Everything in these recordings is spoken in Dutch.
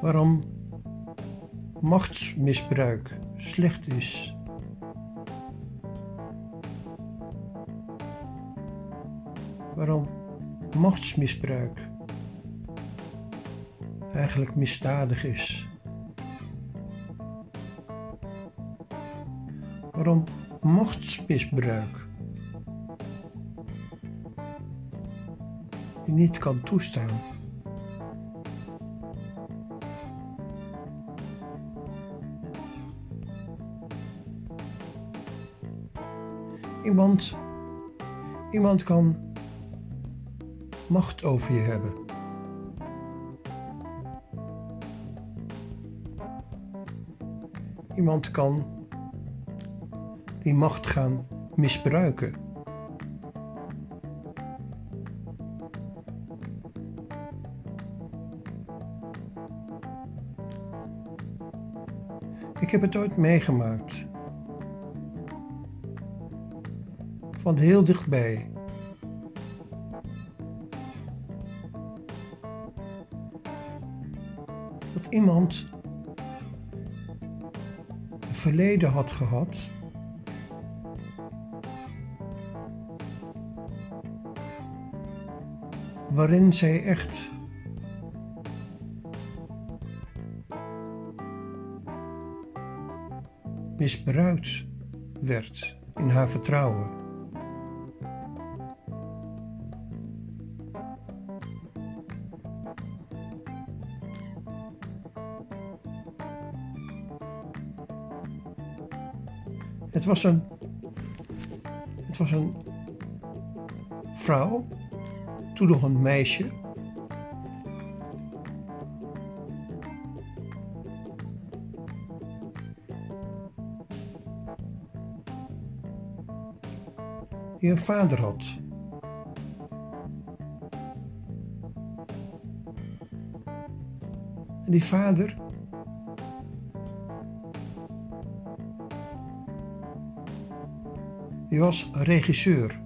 waarom machtsmisbruik slecht is. Waarom machtsmisbruik eigenlijk misdadig is. Waarom machtsmisbruik niet kan toestaan. Iemand, iemand kan macht over je hebben. Iemand kan die macht gaan misbruiken. Ik heb het ooit meegemaakt. Van heel dichtbij. Dat iemand een verleden had gehad. Waarin zij echt misbruikt werd in haar vertrouwen. Was een, het was een vrouw, toen nog een meisje, die een vader had. En die vader was regisseur.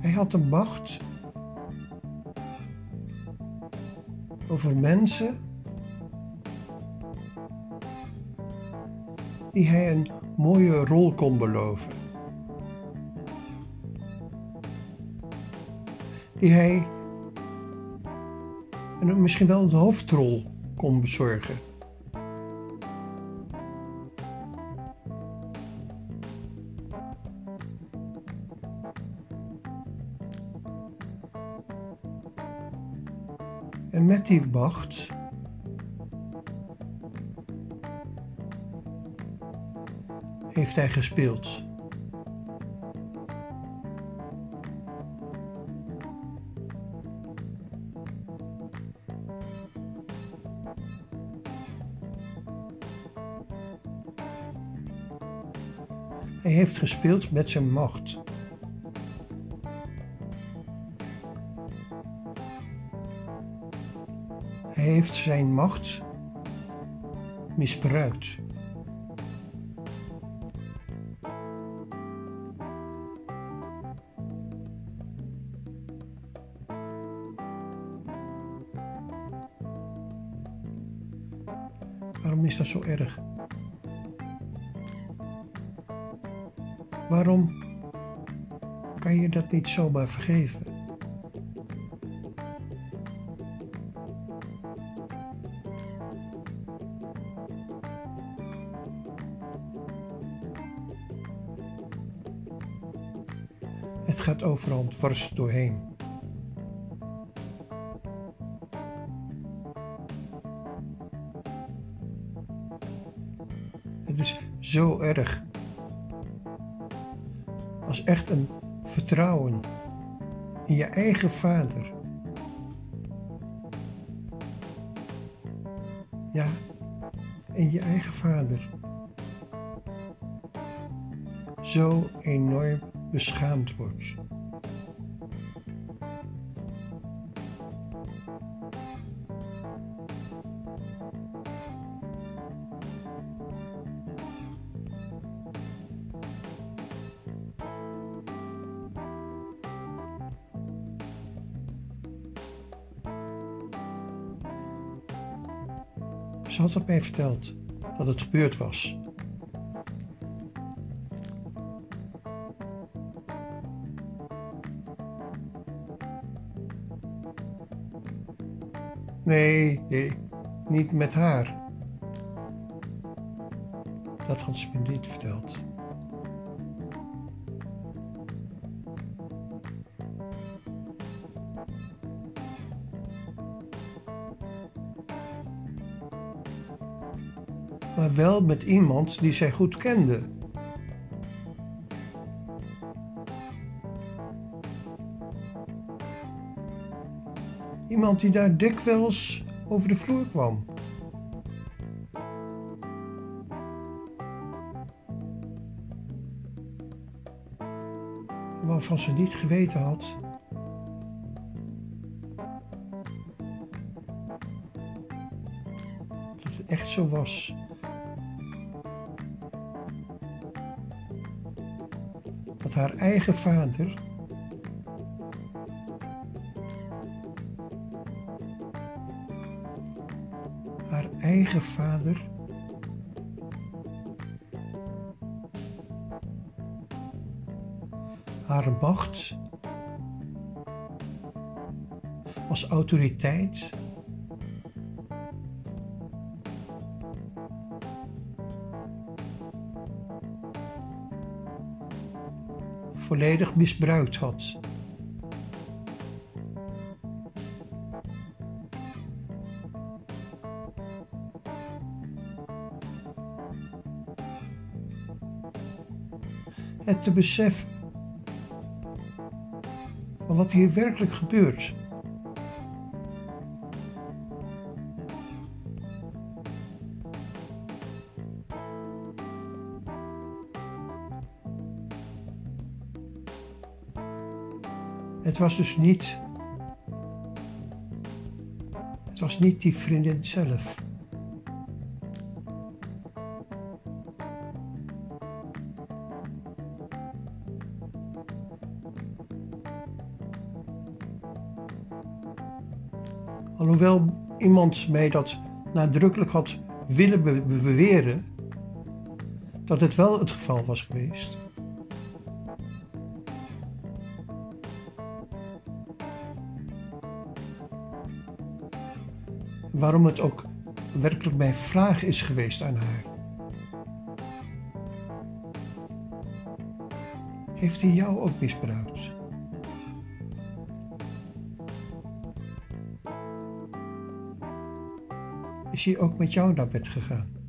Hij had de macht over mensen die hij een mooie rol kon beloven. Die hij en misschien wel de hoofdrol kon bezorgen. En met die macht heeft hij gespeeld. Gespeeld met zijn macht. Hij heeft zijn macht misbruikt. Waarom is dat zo erg? Waarom kan je dat niet zomaar vergeven? Het gaat overal dwars doorheen. Het is zo erg als echt een vertrouwen in je eigen vader. Ja, in je eigen vader. Zo enorm beschaamd wordt. Had mij verteld dat het gebeurd was. Nee, nee, niet met haar. Dat had ze me niet verteld. Wel met iemand die zij goed kende. Iemand die daar dikwijls over de vloer kwam. Waarvan ze niet geweten had dat het echt zo was. Haar eigen vader. Haar eigen vader. Haar macht. Als autoriteit volledig misbruikt had. Het te beseffen van wat hier werkelijk gebeurt. Was dus niet. Het was niet die vriendin zelf. Alhoewel iemand mij dat nadrukkelijk had willen be beweren, dat het wel het geval was geweest. Waarom het ook werkelijk mijn vraag is geweest aan haar. Heeft hij jou ook misbruikt? Is hij ook met jou naar bed gegaan?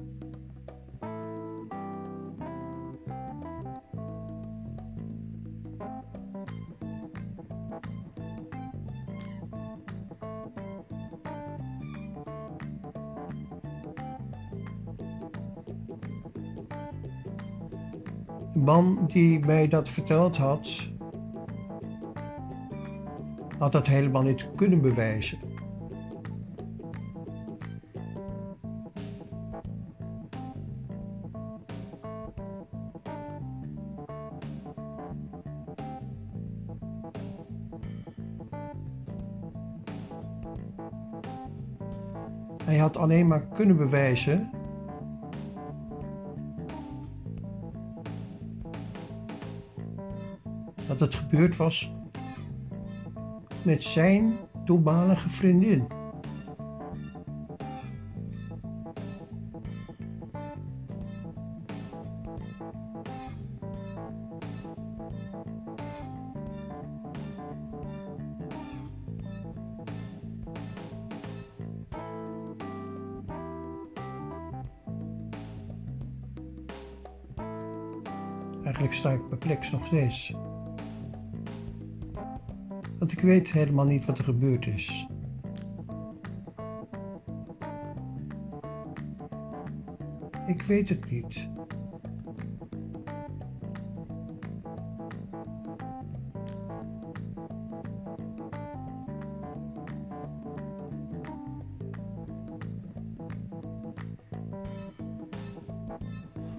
Man die mij dat verteld had, had dat helemaal niet kunnen bewijzen. Hij had alleen maar kunnen bewijzen het gebeurd was met zijn toenmalige vriendin. Eigenlijk sta ik perplex nog steeds. Ik weet helemaal niet wat er gebeurd is. Ik weet het niet.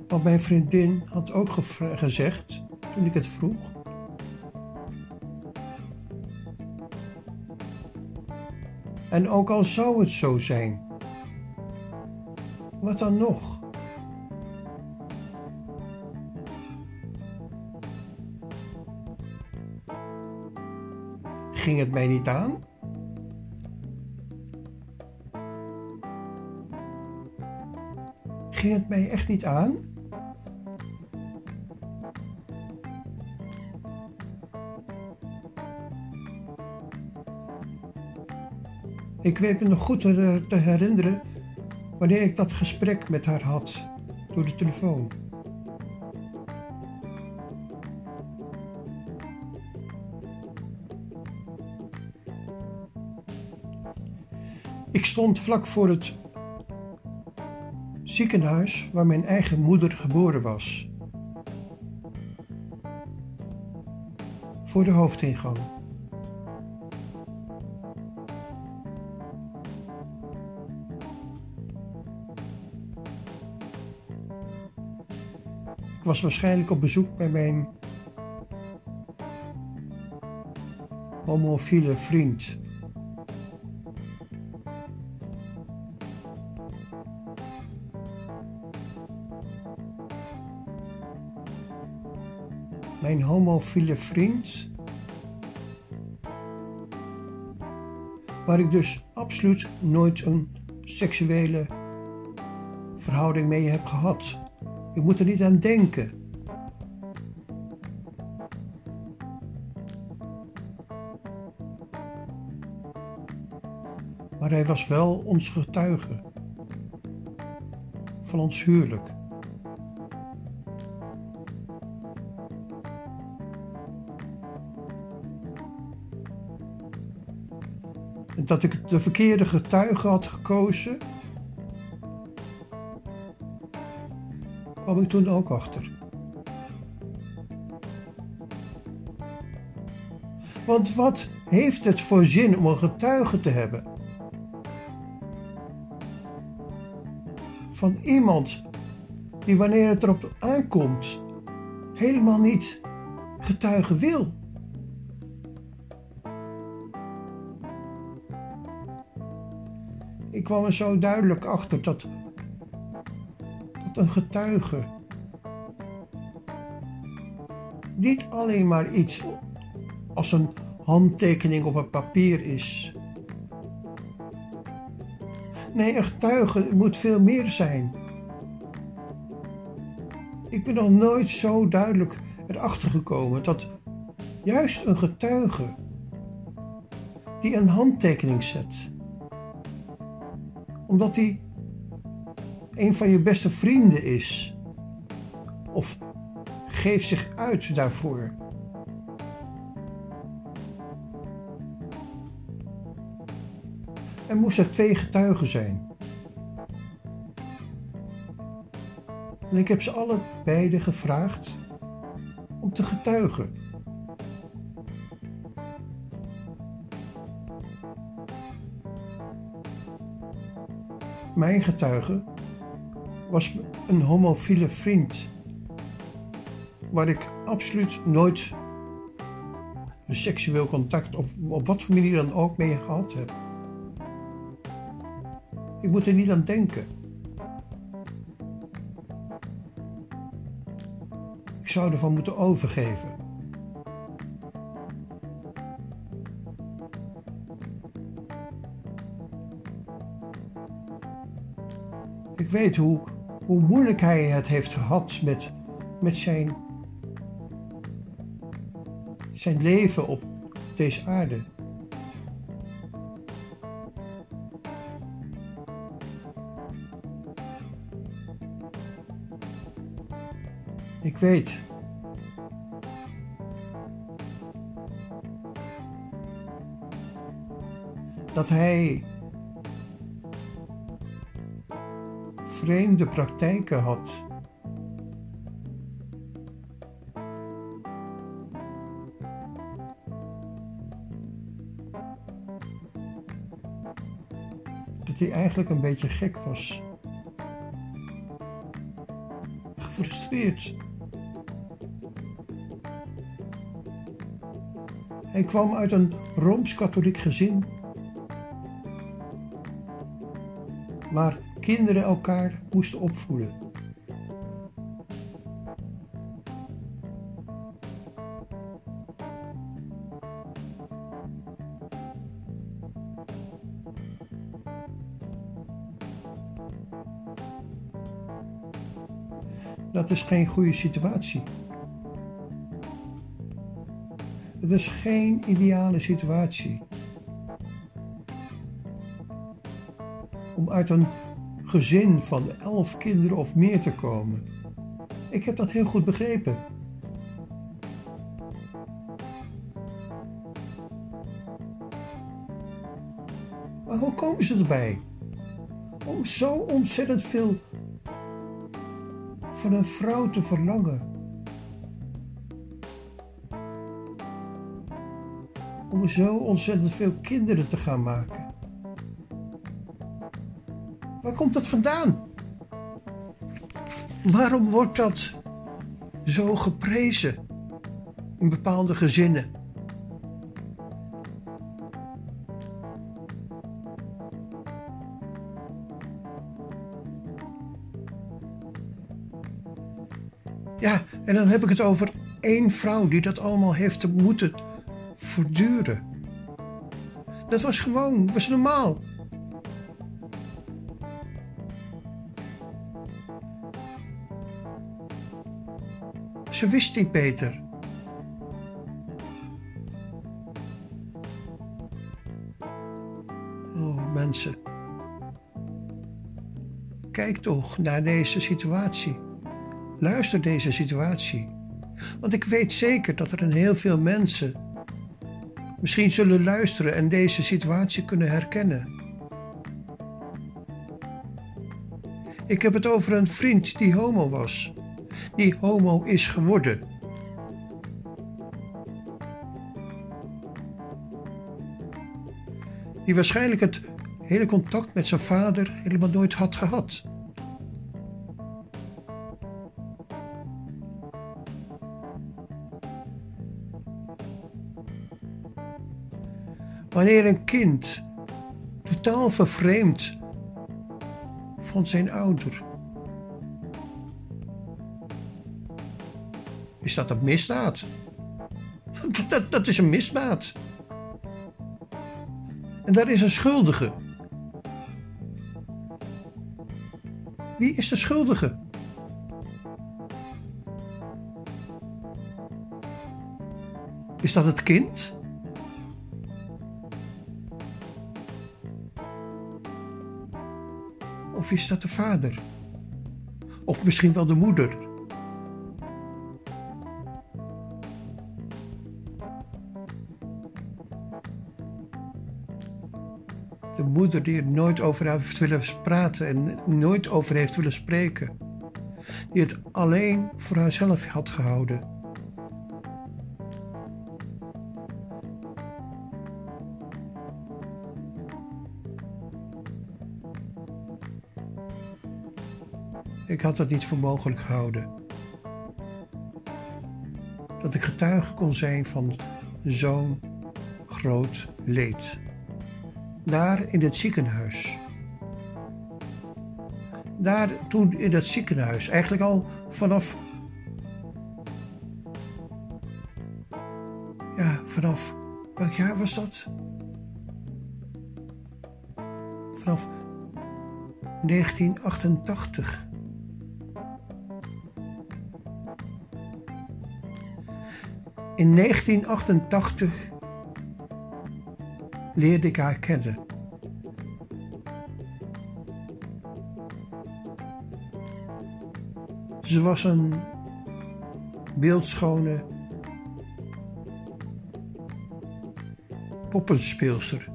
Want mijn vriendin had ook gezegd, toen ik het vroeg, En ook al zou het zo zijn, Wat dan nog? Ging het mij niet aan? Ging het mij echt niet aan? Ik weet me nog goed te herinneren wanneer ik dat gesprek met haar had door de telefoon. Ik stond vlak voor het ziekenhuis waar mijn eigen moeder geboren was. Voor de hoofdingang. Ik was waarschijnlijk op bezoek bij mijn homofiele vriend. Mijn homofiele vriend. Waar ik dus absoluut nooit een seksuele verhouding mee heb gehad. Ik moet er niet aan denken. Maar hij was wel ons getuige van ons huwelijk. En dat ik de verkeerde getuige had gekozen kwam ik toen ook achter. Want wat heeft het voor zin om een getuige te hebben? Van iemand die wanneer het erop aankomt helemaal niet getuigen wil. Ik kwam er zo duidelijk achter dat een getuige. Niet alleen maar iets als een handtekening op een papier is. Nee, een getuige moet veel meer zijn. Ik ben nog nooit zo duidelijk erachter gekomen dat juist een getuige die een handtekening zet, omdat hij een van je beste vrienden is. Of geef zich uit daarvoor. Er moesten twee getuigen zijn. En ik heb ze alle beide gevraagd om te getuigen. Mijn getuige was een homofiele vriend. Waar ik absoluut nooit een seksueel contact op, op wat voor manier dan ook mee gehad heb. Ik moet er niet aan denken. Ik zou ervan moeten overgeven. Ik weet hoe hoe moeilijk hij het heeft gehad met, met zijn, zijn leven op deze aarde. Ik weet. Dat hij vreemde praktijken had. Dat hij eigenlijk een beetje gek was. Gefrustreerd. Hij kwam uit een rooms-katholiek gezin. Maar kinderen elkaar moesten opvoeden. Dat is geen goede situatie. Het is geen ideale situatie. Om uit een gezin van elf kinderen of meer te komen. Ik heb dat heel goed begrepen. Maar hoe komen ze erbij? Om zo ontzettend veel van een vrouw te verlangen. Om zo ontzettend veel kinderen te gaan maken. Waar komt dat vandaan? Waarom wordt dat zo geprezen in bepaalde gezinnen? Ja, en dan heb ik het over één vrouw die dat allemaal heeft moeten verduren. Dat was gewoon, was normaal. Ze wist niet beter. Oh, mensen. Kijk toch naar deze situatie. Luister deze situatie. Want ik weet zeker dat er een heel veel mensen misschien zullen luisteren en deze situatie kunnen herkennen. Ik heb het over een vriend die homo was, die homo is geworden. Die waarschijnlijk het hele contact met zijn vader helemaal nooit had gehad. Wanneer een kind totaal vervreemd van zijn ouder, is dat een misdaad? Dat, dat, is een misdaad. En daar is een schuldige. Wie is de schuldige? Is dat het kind? Of is dat de vader? Of misschien wel de moeder? Die er nooit over heeft willen praten en nooit over heeft willen spreken. Die het alleen voor haarzelf had gehouden. Ik had het niet voor mogelijk gehouden. Dat ik getuige kon zijn van zo'n groot leed. Daar in het ziekenhuis. Daar toen in dat ziekenhuis, eigenlijk al vanaf. Ja, vanaf. Welk jaar was dat? Vanaf 1988. In 1988 leerde ik haar kennen. Ze was een beeldschone poppenspeelster.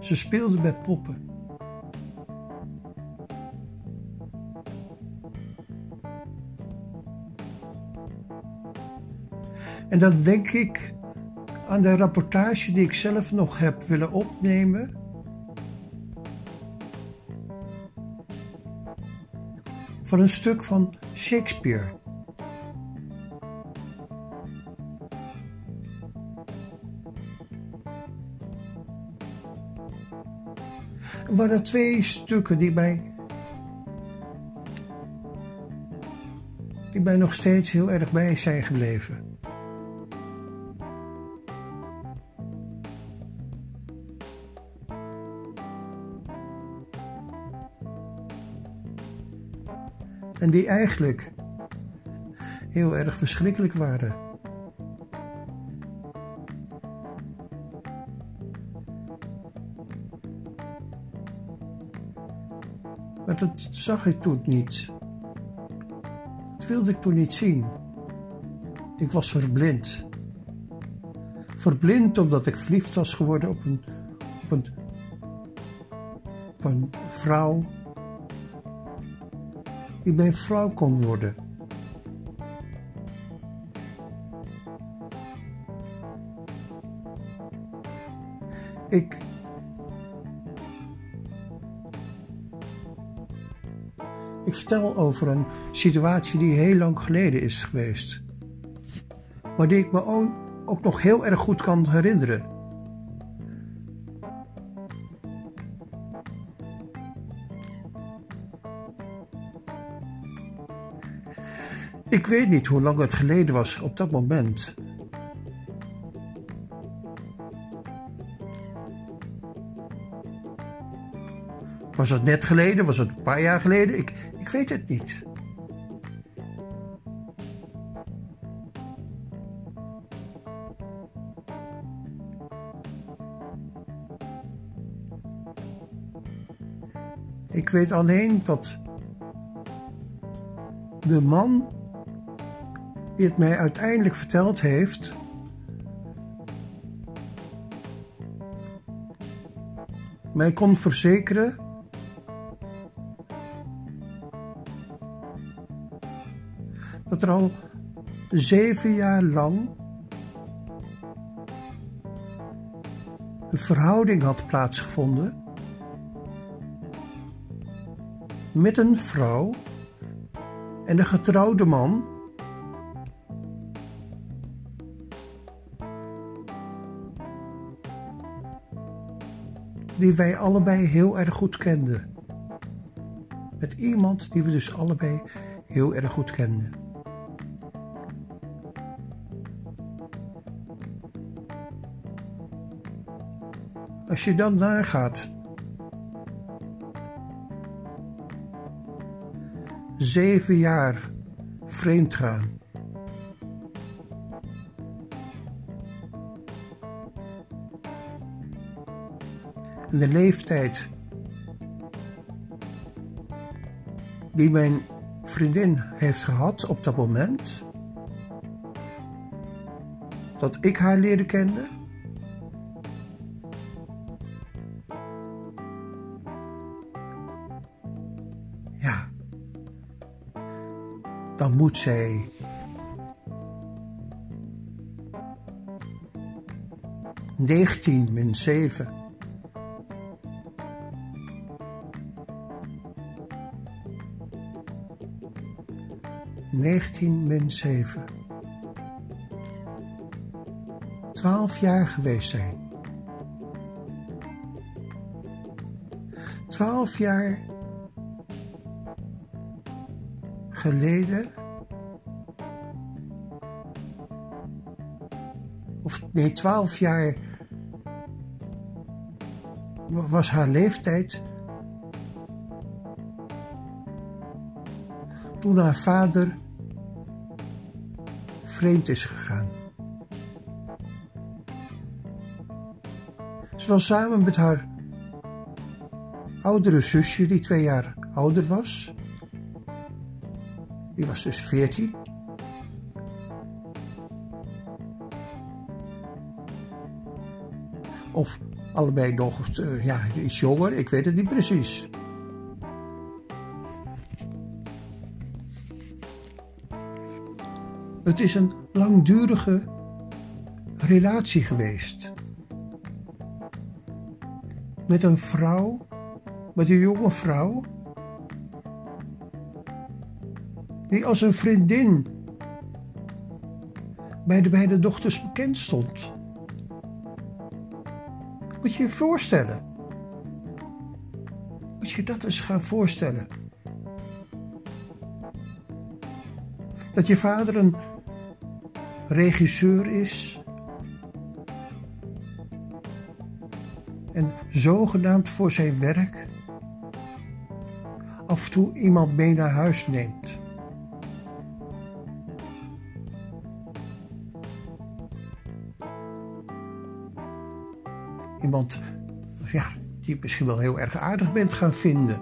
Ze speelde met poppen. En dan denk ik aan de rapportage die ik zelf nog heb willen opnemen. Van een stuk van Shakespeare. waren twee stukken die mij, die mij nog steeds heel erg bij zijn gebleven. En die eigenlijk heel erg verschrikkelijk waren. Maar dat zag ik toen niet. Dat wilde ik toen niet zien. Ik was verblind. Verblind omdat ik verliefd was geworden op een, op een, op een vrouw die mijn vrouw kon worden. Ik. Ik vertel over een situatie die heel lang geleden is geweest. Maar die ik me ook nog heel erg goed kan herinneren. Ik weet niet hoe lang het geleden was op dat moment. Was het net geleden? Was het een paar jaar geleden? Ik, ik weet het niet. Ik weet alleen dat de man die het mij uiteindelijk verteld heeft, mij kon verzekeren dat er al zeven jaar lang een verhouding had plaatsgevonden met een vrouw en een getrouwde man die wij allebei heel erg goed kenden. Met iemand die we dus allebei heel erg goed kenden. Als je dan nagaat. Zeven jaar vreemd gaan. En de leeftijd die mijn vriendin heeft gehad op dat moment dat ik haar leerde kennen. Ja, dan moet zij negentien min zeven 19 min 7. 12 jaar geweest zijn. 12 jaar geleden. Of nee, 12 jaar was haar leeftijd. Toen haar vader vreemd is gegaan. Ze was samen met haar oudere zusje, die twee jaar ouder was. Die was dus veertien. Of allebei nog uh, ja, iets jonger, ik weet het niet precies. Het is een langdurige relatie geweest. Met een vrouw, met een jonge vrouw, die als een vriendin bij de beide dochters bekend stond. Moet je je voorstellen. Moet je dat eens gaan voorstellen. Dat je vader een regisseur is. En zogenaamd voor zijn werk af en toe iemand mee naar huis neemt. Iemand ja, die je misschien wel heel erg aardig bent gaan vinden.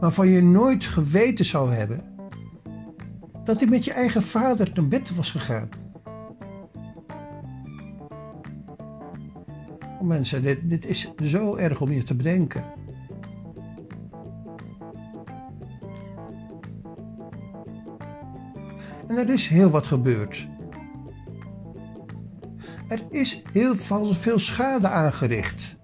Waarvan je nooit geweten zou hebben dat hij met je eigen vader naar bed was gegaan. Oh mensen, dit, dit is zo erg om je te bedenken. En er is heel wat gebeurd. Er is heel veel schade aangericht.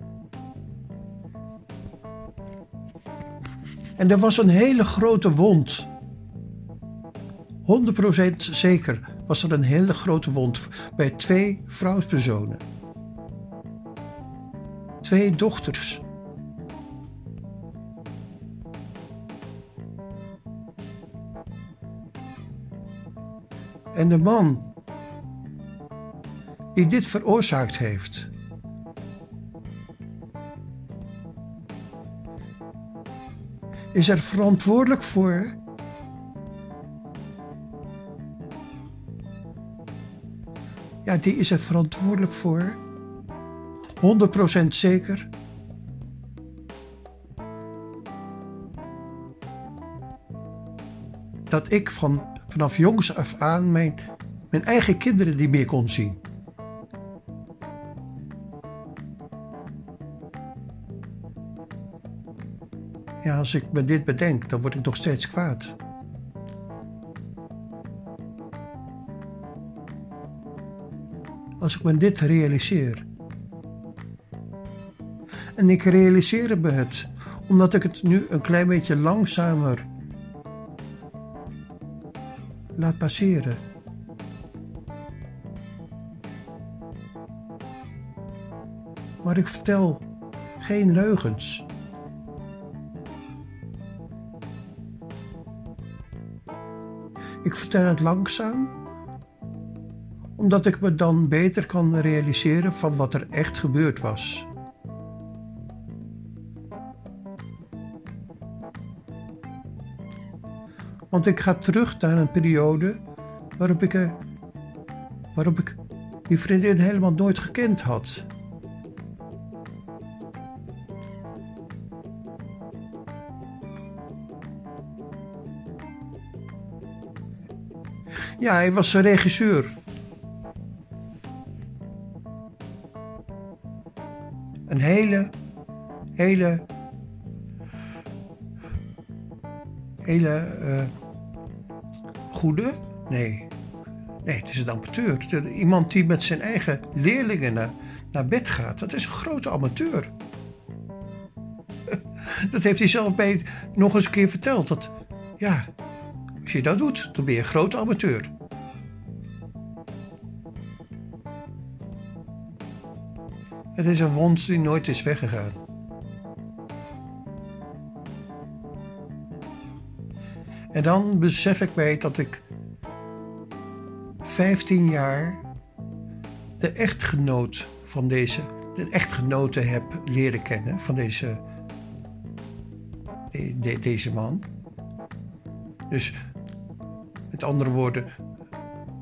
En er was een hele grote wond. 100% zeker was er een hele grote wond bij twee vrouwspersonen. Twee dochters. En de man die dit veroorzaakt heeft. Is er verantwoordelijk voor ja, die is er verantwoordelijk voor. 100% zeker. Dat ik van, vanaf jongs af aan mijn, mijn eigen kinderen niet meer kon zien. Ja, als ik me dit bedenk, dan word ik nog steeds kwaad. Als ik me dit realiseer. En ik realiseer me het, omdat ik het nu een klein beetje langzamer laat passeren. Maar ik vertel geen leugens. Ik vertel het langzaam, omdat ik me dan beter kan realiseren van wat er echt gebeurd was. Want ik ga terug naar een periode waarop ik, er, waarop ik die vriendin helemaal nooit gekend had. Ja, hij was een regisseur. Hele, hele, hele uh, goede, nee, nee, het is een amateur. Iemand die met zijn eigen leerlingen naar, naar bed gaat, dat is een grote amateur. Dat heeft hij zelf bij nog eens een keer verteld. Dat, ja, als je dat doet, dan ben je een grote amateur. Het is een wond die nooit is weggegaan. En dan besef ik mij dat ik 15 jaar de echtgenoot van deze, de echtgenote heb leren kennen van deze, de, deze man. Dus met andere woorden,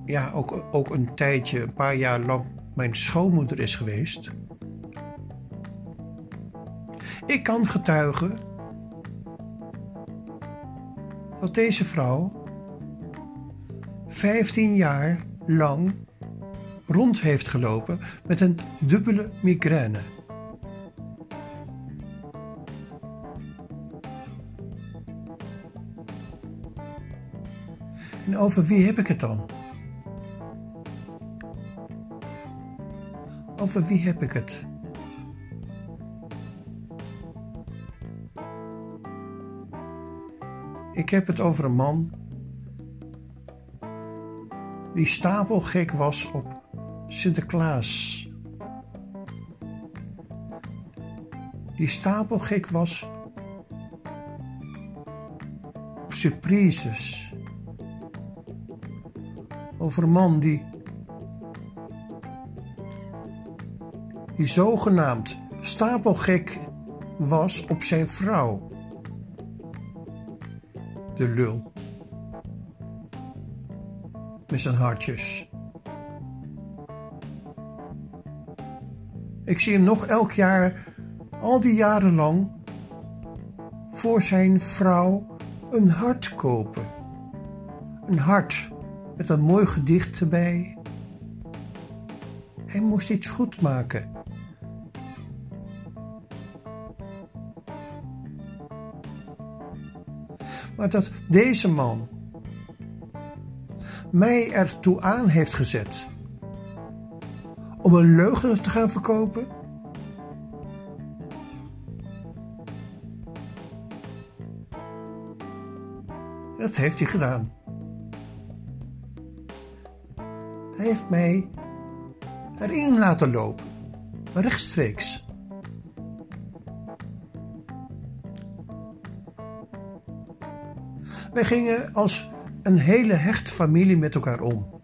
ja, ook, ook een tijdje, een paar jaar lang mijn schoonmoeder is geweest. Ik kan getuigen dat deze vrouw 15 jaar lang rond heeft gelopen met een dubbele migraine. En over wie heb ik het dan? Over wie heb ik het? Ik heb het over een man die stapelgek was op Sinterklaas. die stapelgek was op surprises. Over een man die, die zogenaamd stapelgek was op zijn vrouw. De lul. Met zijn hartjes. Ik zie hem nog elk jaar, al die jaren lang, voor zijn vrouw een hart kopen. Een hart met een mooi gedicht erbij. Hij moest iets goed maken. Maar dat deze man mij ertoe aan heeft gezet om een leugen te gaan verkopen? Dat heeft hij gedaan. Hij heeft mij erin laten lopen, rechtstreeks. Wij gingen als een hele hechte familie met elkaar om.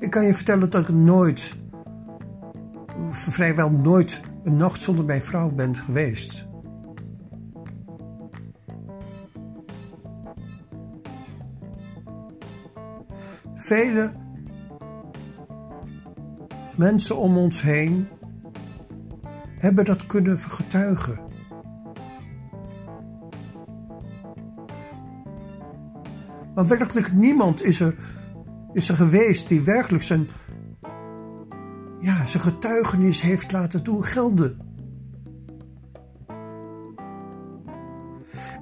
Ik kan je vertellen dat ik nooit, vrijwel nooit, een nacht zonder mijn vrouw ben geweest. Vele mensen om ons heen hebben dat kunnen getuigen. Maar werkelijk niemand is er is er geweest die werkelijk zijn, ja, zijn getuigenis heeft laten doen gelden.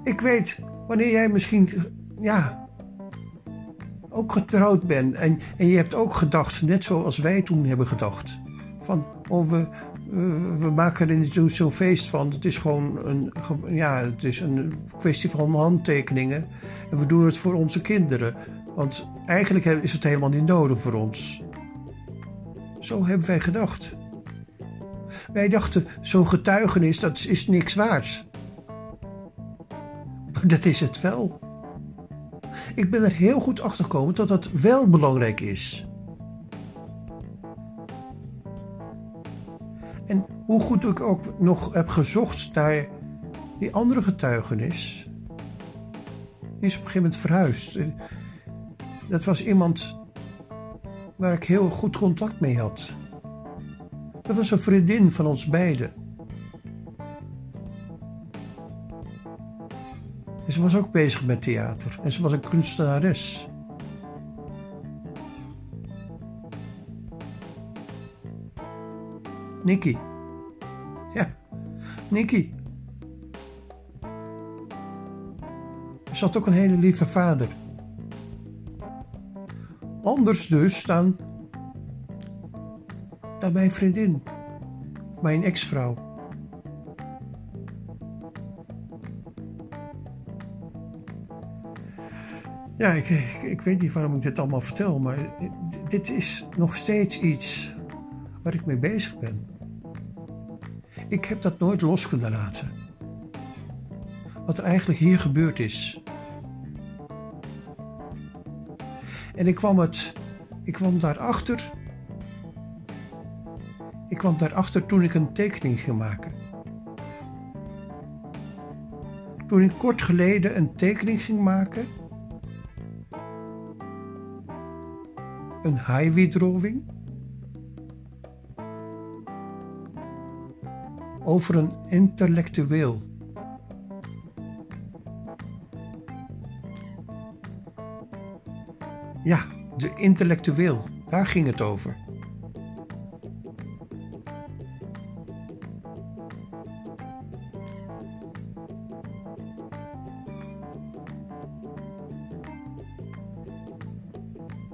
Ik weet, wanneer jij misschien, ja, ook getrouwd bent en, en je hebt ook gedacht, net zoals wij toen hebben gedacht, van, oh, we, we maken er niet zo'n feest van. Het is gewoon een, ja, het is een kwestie van handtekeningen. En we doen het voor onze kinderen. Want eigenlijk is het helemaal niet nodig voor ons. Zo hebben wij gedacht. Wij dachten, zo'n getuigenis, dat is niks waard. Dat is het wel. Ik ben er heel goed achter gekomen dat dat wel belangrijk is. Hoe goed ik ook nog heb gezocht naar die andere getuigenis, die is op een gegeven moment verhuisd. Dat was iemand waar ik heel goed contact mee had. Dat was een vriendin van ons beiden. En ze was ook bezig met theater en ze was een kunstenares. Nikki. Nikki. Ze had ook een hele lieve vader. Anders dus dan, dan mijn vriendin, mijn ex-vrouw. Ja, ik, ik, weet niet waarom ik dit allemaal vertel, maar dit is nog steeds iets waar ik mee bezig ben. Ik heb dat nooit losgelaten. Wat er eigenlijk hier gebeurd is. En ik kwam, het, ik kwam daarachter. Ik kwam daarachter toen ik een tekening ging maken. Toen ik kort geleden een tekening ging maken. Een highway drawing. Over een intellectueel. Ja, de intellectueel, daar ging het over.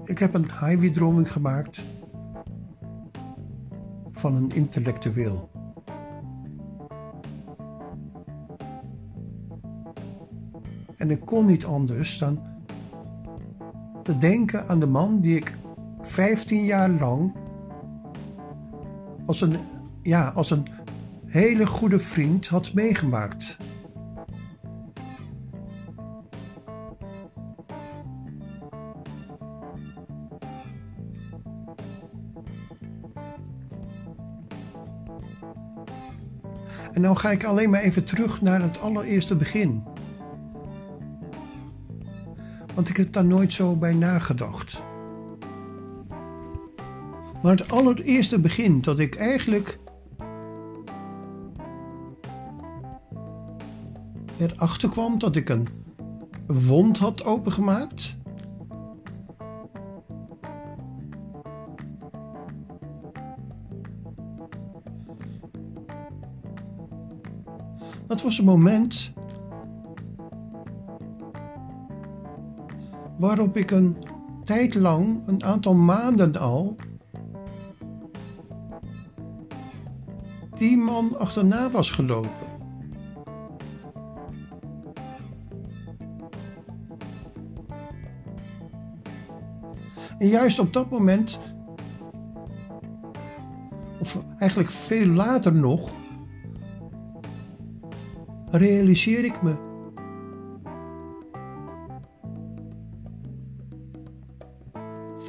Ik heb een highway-droming gemaakt van een intellectueel. En ik kon niet anders dan te denken aan de man die ik 15 jaar lang als een ja, als een hele goede vriend had meegemaakt. En nou ga ik alleen maar even terug naar het allereerste begin. Want ik heb daar nooit zo bij nagedacht. Maar het allereerste begin dat ik eigenlijk erachter kwam dat ik een wond had opengemaakt. Dat was een moment waarop ik een tijd lang, een aantal maanden al, die man achterna was gelopen. En juist op dat moment, of eigenlijk veel later nog, realiseer ik me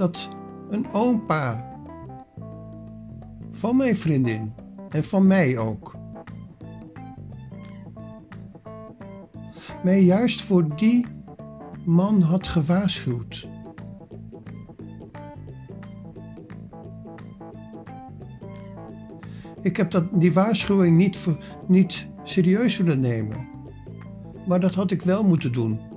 dat een opa van mijn vriendin en van mij ook mij juist voor die man had gewaarschuwd. Ik heb dat, die waarschuwing niet, niet serieus willen nemen. Maar dat had ik wel moeten doen.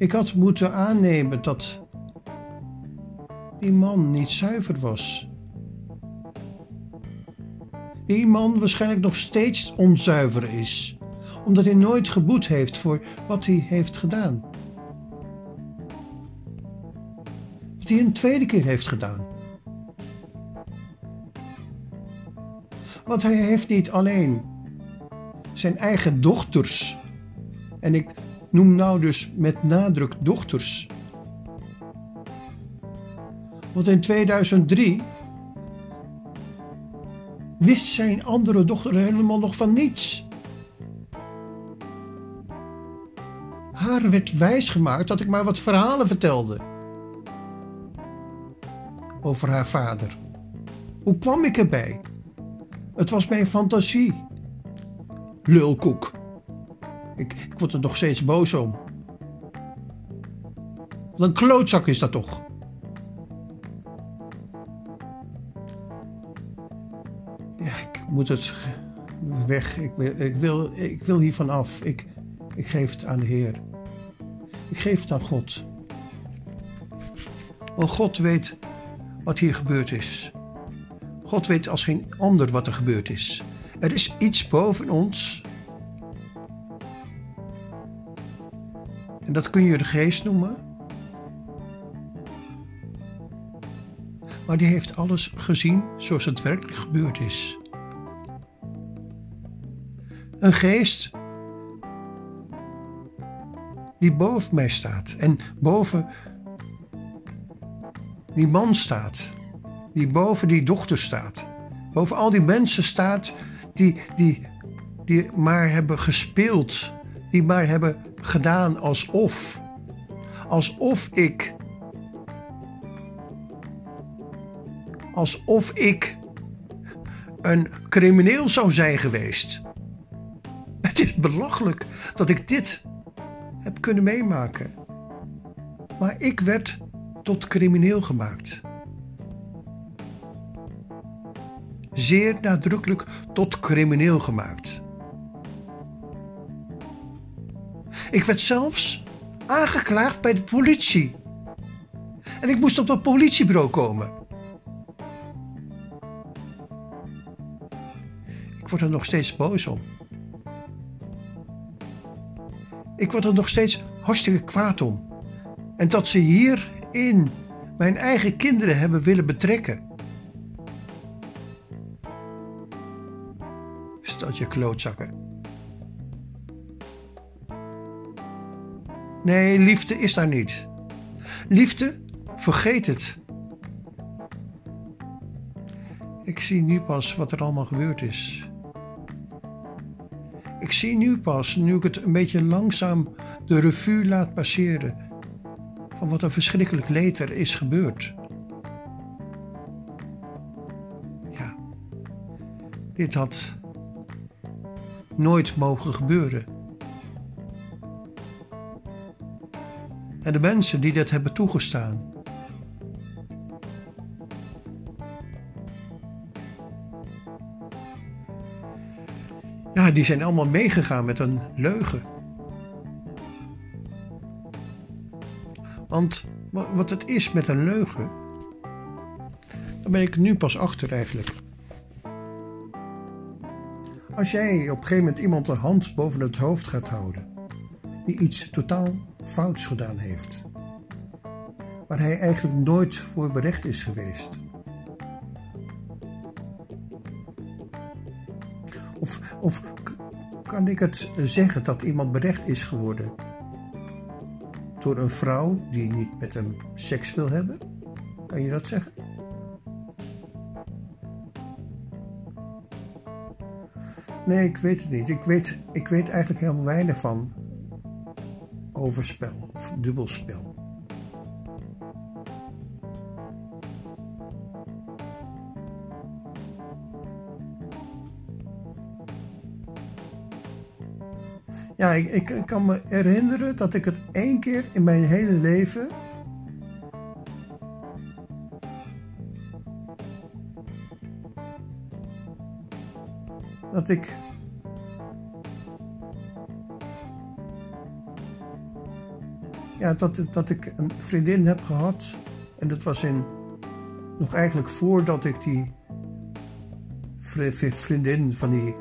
Ik had moeten aannemen dat die man niet zuiver was. Die man waarschijnlijk nog steeds onzuiver is, omdat hij nooit geboet heeft voor wat hij heeft gedaan. Wat hij een tweede keer heeft gedaan. Want hij heeft niet alleen zijn eigen dochters, en ik noem nou dus met nadruk dochters. Want in 2003 wist zijn andere dochter helemaal nog van niets. Haar werd wijsgemaakt dat ik maar wat verhalen vertelde over haar vader. Hoe kwam ik erbij? Het was mijn fantasie. Lulkoek. Ik, ik word er nog steeds boos om. Wat een klootzak is dat toch? Ja, ik moet het weg. Ik wil, ik wil, ik wil hiervan af. Ik, ik geef het aan de Heer. Ik geef het aan God. Want God weet wat hier gebeurd is. God weet als geen ander wat er gebeurd is. Er is iets boven ons. En dat kun je de geest noemen. Maar die heeft alles gezien zoals het werkelijk gebeurd is. Een geest die boven mij staat en boven die man staat die boven die dochter staat. Boven al die mensen staat die, die, die maar hebben gespeeld. Die maar hebben gedaan alsof. Alsof ik. Alsof ik een crimineel zou zijn geweest. Het is belachelijk dat ik dit heb kunnen meemaken. Maar ik werd tot crimineel gemaakt. zeer nadrukkelijk tot crimineel gemaakt. Ik werd zelfs aangeklaagd bij de politie. En ik moest op dat politiebureau komen. Ik word er nog steeds boos om. Ik word er nog steeds hartstikke kwaad om. En dat ze hierin mijn eigen kinderen hebben willen betrekken. je klootzakken. Nee, liefde is daar niet. Liefde, vergeet het. Ik zie nu pas wat er allemaal gebeurd is. Ik zie nu pas, nu ik het een beetje langzaam de revue laat passeren, van wat een verschrikkelijk leed er is gebeurd. Ja, dit had nooit mogen gebeuren. En de mensen die dit hebben toegestaan, ja, die zijn allemaal meegegaan met een leugen. Want wat het is met een leugen, daar ben ik nu pas achter eigenlijk. Als jij op een gegeven moment iemand een hand boven het hoofd gaat houden, die iets totaal fouts gedaan heeft, waar hij eigenlijk nooit voor berecht is geweest. Of, of kan ik het zeggen dat iemand berecht is geworden door een vrouw die niet met hem seks wil hebben? Kan je dat zeggen? Nee, ik weet het niet. Ik weet, ik weet eigenlijk helemaal weinig van overspel of dubbelspel. Ja, ik, ik, kan me herinneren dat ik het één keer in mijn hele leven. Dat ik. Ja, dat, dat ik een vriendin heb gehad. En dat was in. Nog eigenlijk voordat ik die vriendin van die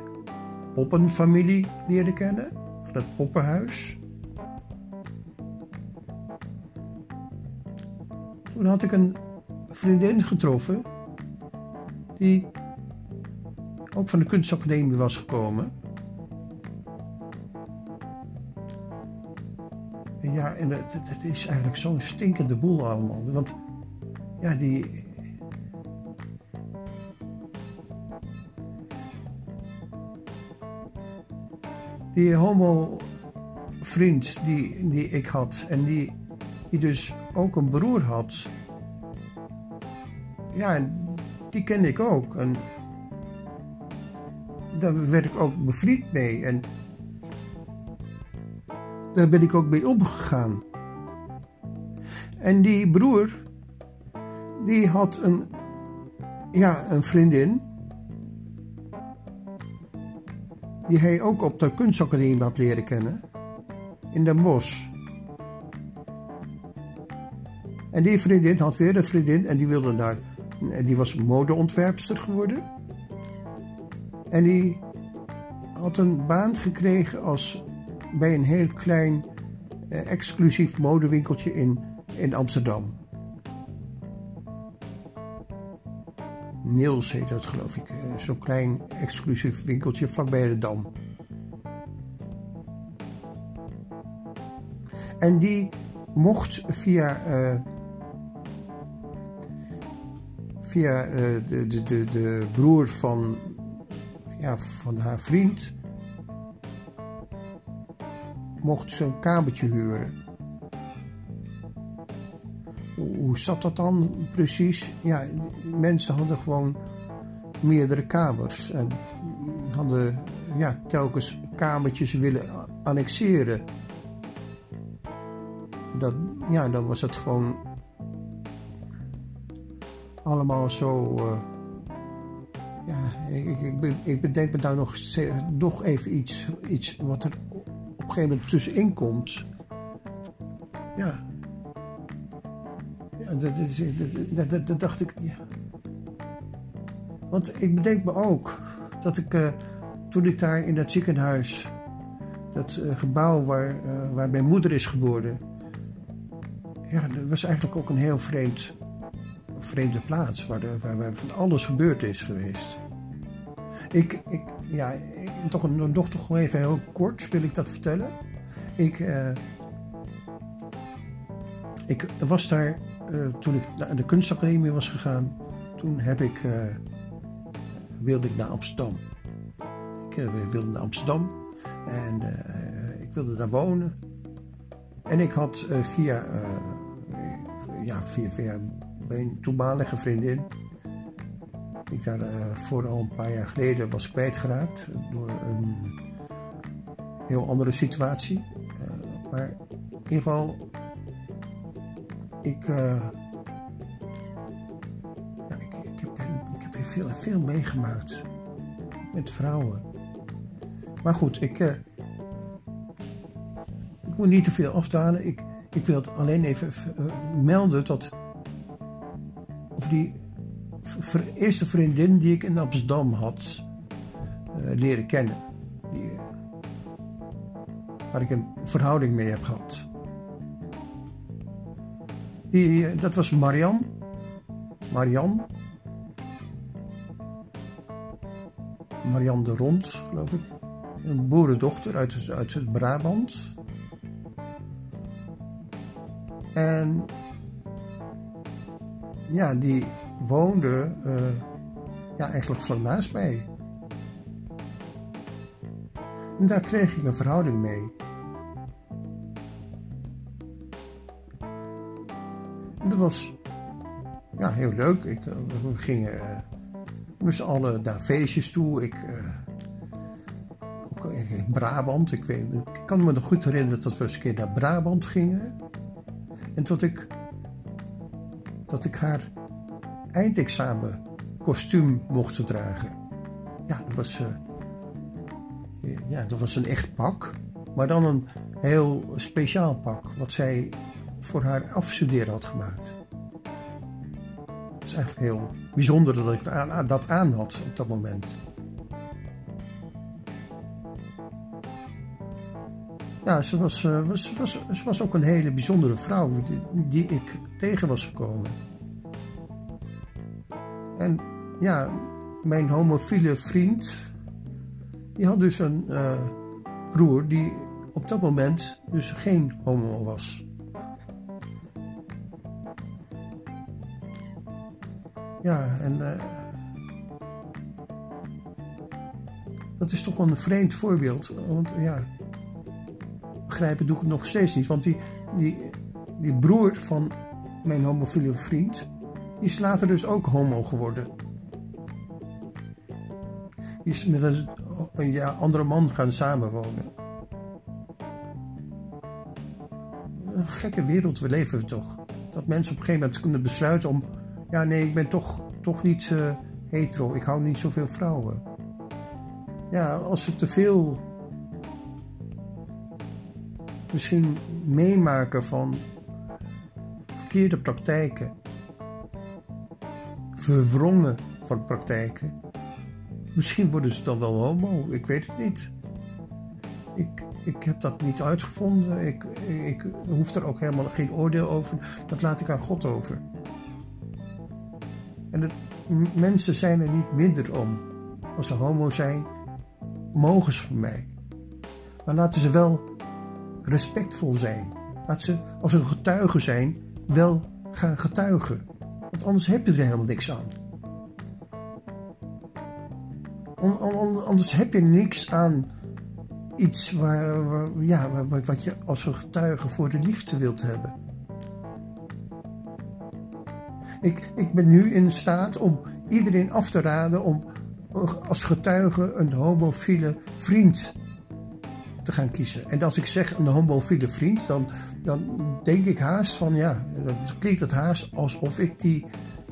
poppenfamilie leerde kennen van het poppenhuis. Toen had ik een vriendin getroffen die ook van de kunstacademie was gekomen. Ja, en het, het is eigenlijk zo'n stinkende boel allemaal. Want ja, die, die homo-vriend die, die ik had en die, die dus ook een broer had, ja, die kende ik ook. En daar werd ik ook bevriend mee en daar ben ik ook mee omgegaan. En die broer, die had een, ja, een vriendin die hij ook op de kunstacademie had leren kennen, in Den Bosch. En die vriendin had weer een vriendin en die wilde daar, en die was modeontwerpster geworden. En die had een baan gekregen als bij een heel klein eh, exclusief modewinkeltje in, in Amsterdam. Niels heet dat geloof ik. Eh, zo'n klein exclusief winkeltje vlakbij de Dam. En die mocht via, uh, via uh, de, de, de, de broer van, ja, van haar vriend, mocht ze een kamertje huren hoe zat dat dan precies? Ja, mensen hadden gewoon meerdere kamers en hadden ja, telkens kamertjes willen annexeren. Dat, ja, dan was het gewoon allemaal zo. Uh, ja, ik, ik, ik bedenk me daar nog, nog even iets, iets wat er een gegeven moment tussenin komt. Ja, dat, dat, dat, dat, dacht ik. Ja. Want ik bedenk me ook dat ik uh, toen ik daar in dat ziekenhuis, dat uh, gebouw waar, uh, waar mijn moeder is geboren, ja, dat was eigenlijk ook een heel vreemd, vreemde plaats waar, waar, waar van alles gebeurd is geweest. Ik, ik ja, toch, een, nog toch even heel kort wil ik dat vertellen. Ik, ik was daar uh, toen ik naar de kunstacademie was gegaan, toen heb ik uh, wilde ik naar Amsterdam. Ik wilde naar Amsterdam en ik wilde daar wonen. En ik had via, ja, via, via mijn toenmalige vriendin, ik daar voor al een paar jaar geleden was kwijtgeraakt door een heel andere situatie. maar in ieder geval, ik, veel, veel meegemaakt met vrouwen. Maar goed, ik, ik moet niet te veel afdalen. Ik, ik wil het alleen even melden dat of die eerste vriendin die ik in Amsterdam had uh, leren kennen. Die, waar ik een verhouding mee heb gehad. Die, dat was Marian. Marian. Marianne de Rond, geloof ik. Een boerendochter uit, uit het Brabant. En ja, die woonde uh, ja, eigenlijk vlak mij. En daar kreeg ik een verhouding mee. Dat was ja, heel leuk. Ik, eh, we gingen uh, met z'n allen naar feestjes toe. Ik, uh, in Brabant, ik, weet, ik kan me nog goed herinneren dat we eens een keer naar Brabant gingen. En tot ik, dat ik haar eindexamen kostuum mocht dragen. Ja, dat was, uh, ja, dat was een echt pak. Maar dan een heel speciaal pak, wat zij voor haar afstuderen had gemaakt is eigenlijk heel bijzonder dat ik dat aan had op dat moment. Ja, ze was, eh, was, was, was ook een hele bijzondere vrouw die ik tegen was gekomen. En ja, mijn homofiele vriend, die had dus een uh, broer die op dat moment dus geen homo was. Ja, en uh, dat is toch wel een vreemd voorbeeld. Want ja, begrijpen doe ik het nog steeds niet. Want die, die, die broer van mijn homofiele vriend, is later dus ook homo geworden. Is met een, ja, andere man gaan samenwonen. Een gekke wereld, we leven toch. Dat mensen op een gegeven moment kunnen besluiten om ja, nee, ik ben toch, toch niet uh, hetero. Ik hou niet zoveel vrouwen. Ja, als ze te veel misschien meemaken van verkeerde praktijken, verwrongen van praktijken, misschien worden ze dan wel homo. Ik weet het niet. Ik, ik heb dat niet uitgevonden. Ik, ik hoef er ook helemaal geen oordeel over. Dat laat ik aan God over. En het, mensen zijn er niet minder om. Als ze homo zijn, mogen ze van mij. Maar laten ze wel respectvol zijn. Laat ze, als ze getuigen zijn, wel gaan getuigen. Want anders heb je er helemaal niks aan. Anders heb je niks aan iets waar, ja, wat je als een getuige voor de liefde wilt hebben. Ik, ik ben nu in staat om iedereen af te raden om als getuige een homofiele vriend te gaan kiezen. En als ik zeg een homofiele vriend, dan, dan denk ik haast van ja, dan klinkt het haast alsof ik die,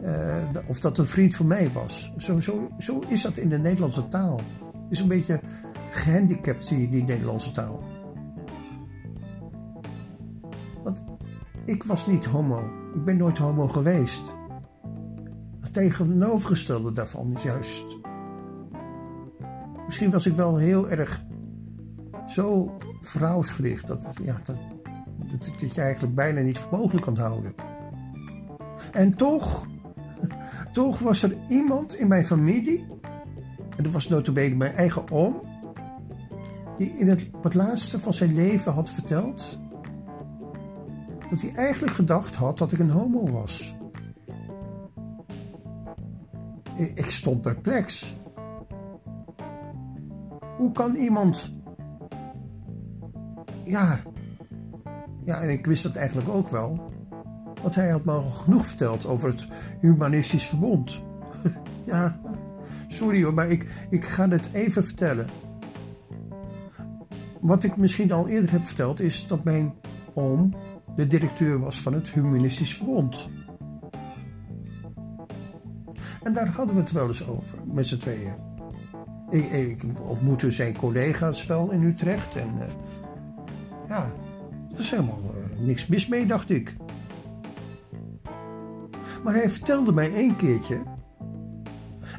uh, of dat een vriend van mij was. Zo, zo, zo is dat in de Nederlandse taal. Het is een beetje gehandicapt, die, die Nederlandse taal. Want ik was niet homo. Ik ben nooit homo geweest tegenovergestelde daarvan is juist. Misschien was ik wel heel erg zo vrouwsgericht dat, het, ja, dat, dat, je eigenlijk bijna niet voor mogelijk kan houden. En toch, toch was er iemand in mijn familie, en dat was notabene mijn eigen oom, die in het, op het laatste van zijn leven had verteld dat hij eigenlijk gedacht had dat ik een homo was ik stond perplex. Hoe kan iemand. Ja. Ja, en ik wist dat eigenlijk ook wel. Want hij had me al genoeg verteld over het Humanistisch Verbond. ja, sorry hoor, maar ik, ik ga het even vertellen. Wat ik misschien al eerder heb verteld is dat mijn oom de directeur was van het Humanistisch Verbond. En daar hadden we het wel eens over, met z'n tweeën. Ik, ontmoette zijn collega's wel in Utrecht en uh, ja, er is helemaal uh, niks mis mee, dacht ik. Maar hij vertelde mij één keertje,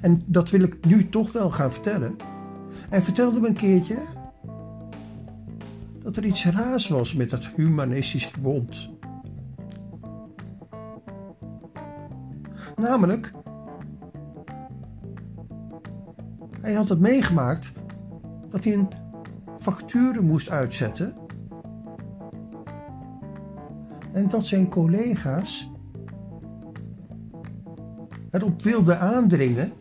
en dat wil ik nu toch wel gaan vertellen. Hij vertelde me een keertje dat er iets raars was met dat humanistisch verbond. Namelijk, hij had het meegemaakt dat hij een facturen moest uitzetten en dat zijn collega's erop wilden aandringen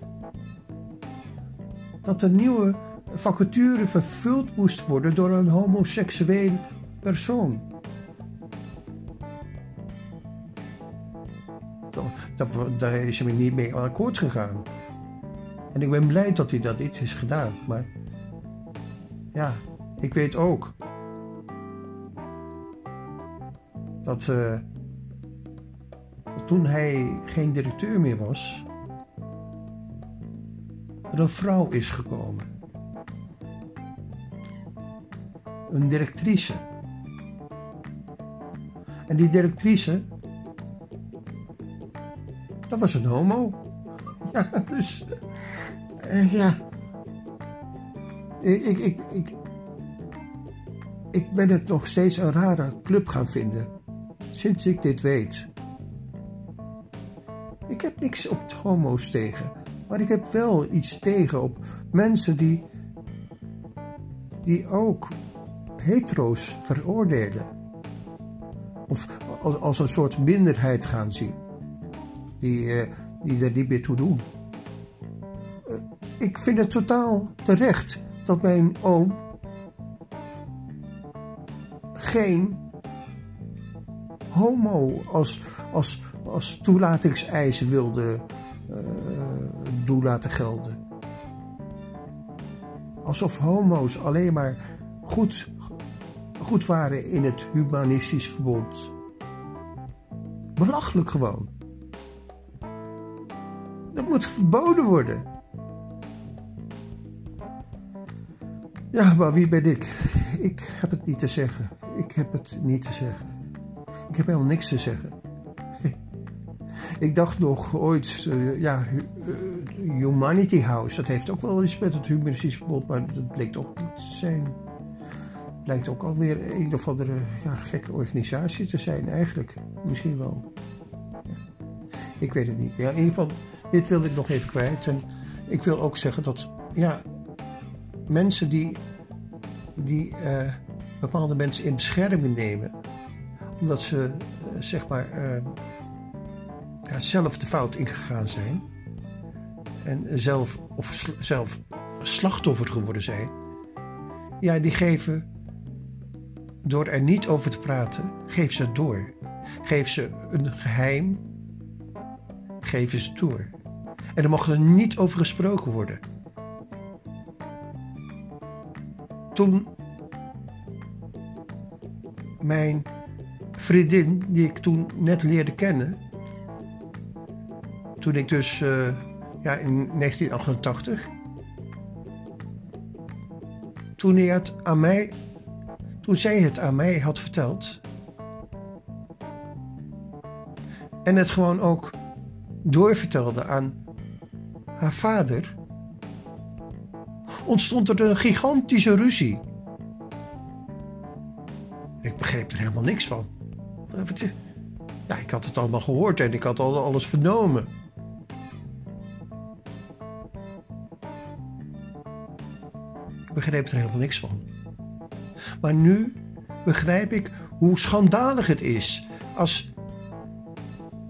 dat de nieuwe vacature vervuld moest worden door een homoseksueel persoon. Daar is hij niet mee akkoord gegaan. En ik ben blij dat hij dat iets is gedaan. Maar ja, ik weet ook dat, dat toen hij geen directeur meer was, er een vrouw is gekomen. Een directrice. En die directrice, dat was een homo. Ja, dus, uh, ja. Ik, ik, ik, ik ben het nog steeds een rare club gaan vinden. Sinds ik dit weet. Ik heb niks op homo's tegen. Maar ik heb wel iets tegen op mensen die, die ook hetero's veroordelen. Of als, een soort minderheid gaan zien. Die, uh, die er niet meer toe doen. Uh, ik vind het totaal terecht dat mijn oom geen homo als, als, als toelatingseisen wilde uh, doel laten gelden. Alsof homo's alleen maar goed, goed waren in het humanistisch verbond. Belachelijk gewoon. Dat moet verboden worden. Ja, maar wie ben ik? Ik heb het niet te zeggen. Ik heb het niet te zeggen. Ik heb helemaal niks te zeggen. Ik dacht nog ooit, uh, ja, uh, Humanity House, dat heeft ook wel iets met het humanistisch verbod, maar dat bleek ook niet te zijn. Lijkt ook alweer een of andere ja, gekke organisatie te zijn, eigenlijk. Misschien wel. Ik weet het niet. Ja, in ieder geval, dit wilde ik nog even kwijt. En ik wil ook zeggen dat, ja, mensen die, die uh, bepaalde mensen in bescherming nemen, omdat ze, zeg maar ja, zelf de fout ingegaan zijn en zelf, of zelf slachtoffer geworden zijn, ja, die geven, door er niet over te praten, geef ze het door. Geef ze een geheim, geven ze door. En er mag er niet over gesproken worden. Toen mijn vriendin, die ik toen net leerde kennen, toen ik dus uh, ja, in 1988. Toen, hij het aan mij, toen zij het aan mij had verteld. En het gewoon ook doorvertelde aan haar vader. Ontstond er een gigantische ruzie. Ik begreep er helemaal niks van. Ja, ik had het allemaal gehoord en ik had al alles vernomen. begreep er helemaal niks van. Maar nu begrijp ik hoe schandalig het is als,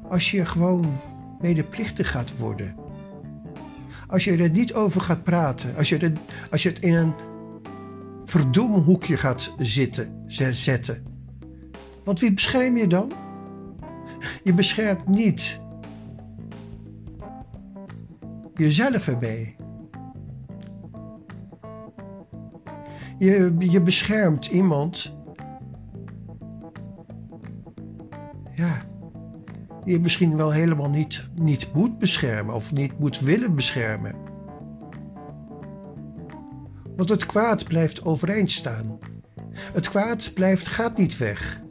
als je gewoon medeplichtig gaat worden. Als je er niet over gaat praten, als je, er, als je het in een verdomhoekje gaat zitten, zetten. Want wie bescherm je dan? Je beschermt niet jezelf erbij. Je, je beschermt iemand. Ja, die je misschien wel helemaal niet, niet moet beschermen of niet moet willen beschermen. Want het kwaad blijft overeind staan. Het kwaad blijft, gaat niet weg.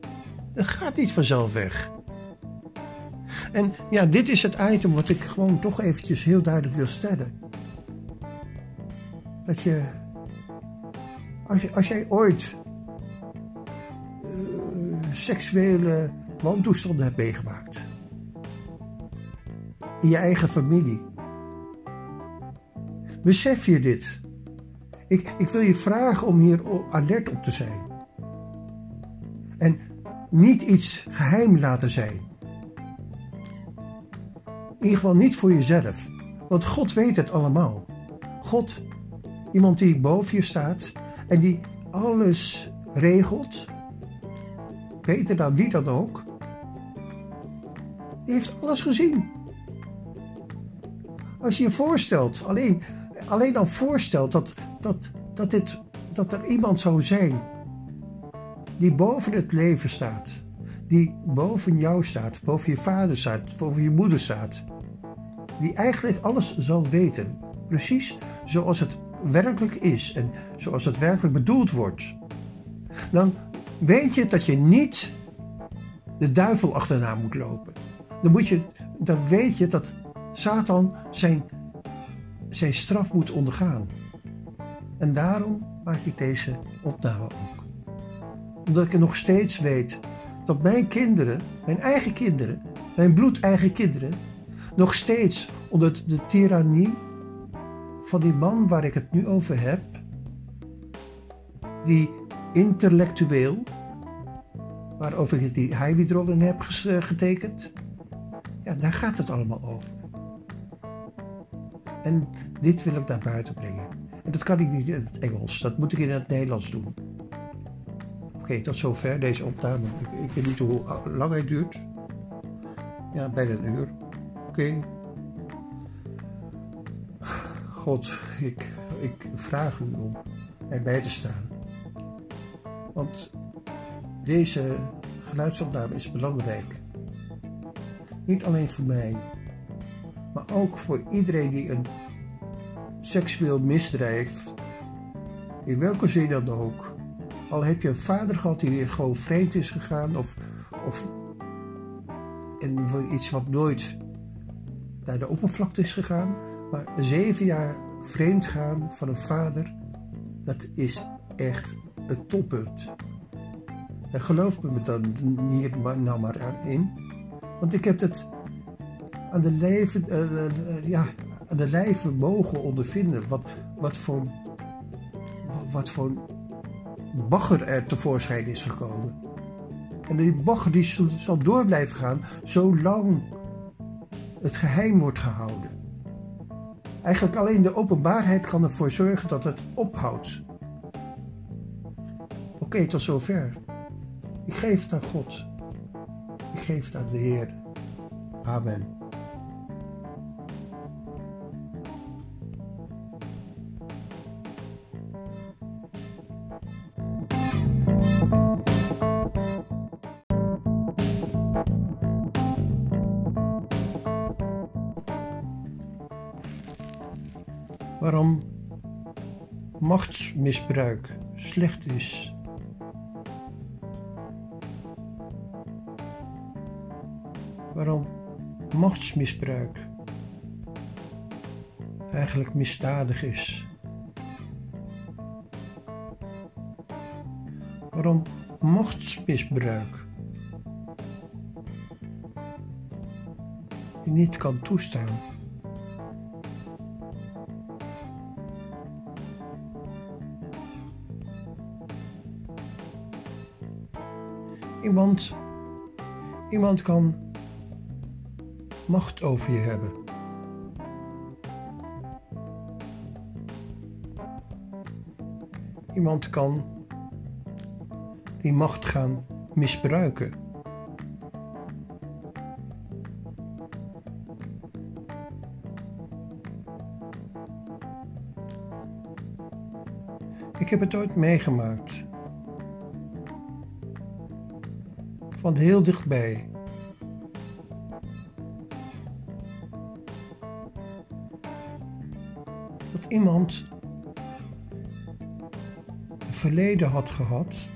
Het gaat niet vanzelf weg. En ja, dit is het item wat ik gewoon toch eventjes heel duidelijk wil stellen. Dat je, als, je, als jij ooit uh, seksuele wantoestanden hebt meegemaakt, in je eigen familie, besef je dit. Ik, ik wil je vragen om hier alert op te zijn. Niet iets geheim laten zijn. In ieder geval niet voor jezelf. Want God weet het allemaal. God, iemand die boven je staat en die alles regelt, beter dan wie dan ook, die heeft alles gezien. Als je je voorstelt, alleen, alleen dan voorstelt dat, dat, dat, dit, dat er iemand zou zijn die boven het leven staat, die boven jou staat, boven je vader staat, boven je moeder staat, die eigenlijk alles zal weten, precies zoals het werkelijk is en zoals het werkelijk bedoeld wordt, dan weet je dat je niet de duivel achterna moet lopen. Dan, moet je, dan weet je dat Satan zijn, zijn straf moet ondergaan. En daarom maak ik deze opname ook. Omdat ik nog steeds weet dat mijn kinderen, mijn eigen kinderen, mijn bloedeigen kinderen, nog steeds onder de tirannie van die man waar ik het nu over heb, die intellectueel, waarover ik die Heividrollen heb getekend, ja, daar gaat het allemaal over. En dit wil ik naar buiten brengen. En dat kan ik niet in het Engels, dat moet ik in het Nederlands doen. Oké, tot zover deze opname. Ik, ik, weet niet hoe lang hij duurt. Ja, bijna een uur. Oké. God, ik, ik vraag u om erbij te staan. Want deze geluidsopname is belangrijk. Niet alleen voor mij, maar ook voor iedereen die een seksueel misdrijf, in welke zin dan ook, al heb je een vader gehad die gewoon vreemd is gegaan of, of en iets wat nooit naar de oppervlakte is gegaan, maar zeven jaar vreemd gaan van een vader, dat is echt het toppunt. En geloof me dan hier nou maar in, want ik heb het aan de leven, uh, uh, ja, aan de lijve mogen ondervinden. Wat, wat voor, wat voor bagger er tevoorschijn is gekomen. En die bagger die zal door blijven gaan zolang het geheim wordt gehouden. Eigenlijk alleen de openbaarheid kan ervoor zorgen dat het ophoudt. Oké, tot zover. Ik geef het aan God. Ik geef het aan de Heer. Amen. Waarom machtsmisbruik slecht is. Waarom machtsmisbruik eigenlijk misdadig is. Waarom machtsmisbruik niet kan toestaan. Iemand, iemand kan macht over je hebben. iemand kan die macht gaan misbruiken. Ik heb het ooit meegemaakt. Van heel dichtbij. Dat iemand een verleden had gehad.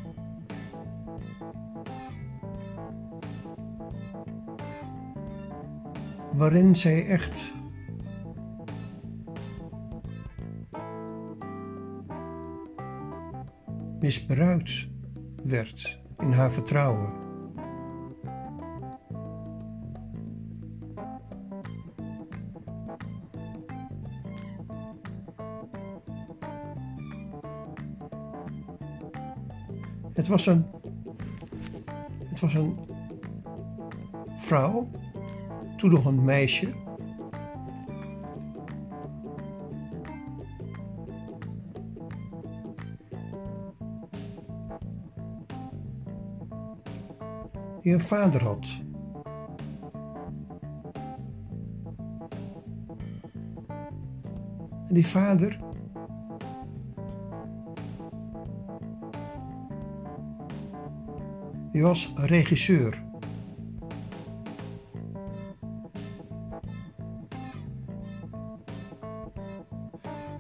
Waarin zij echt misbruikt werd in haar vertrouwen. Was een, het was een vrouw, toen nog een meisje, die een vader had. En die vader die was regisseur.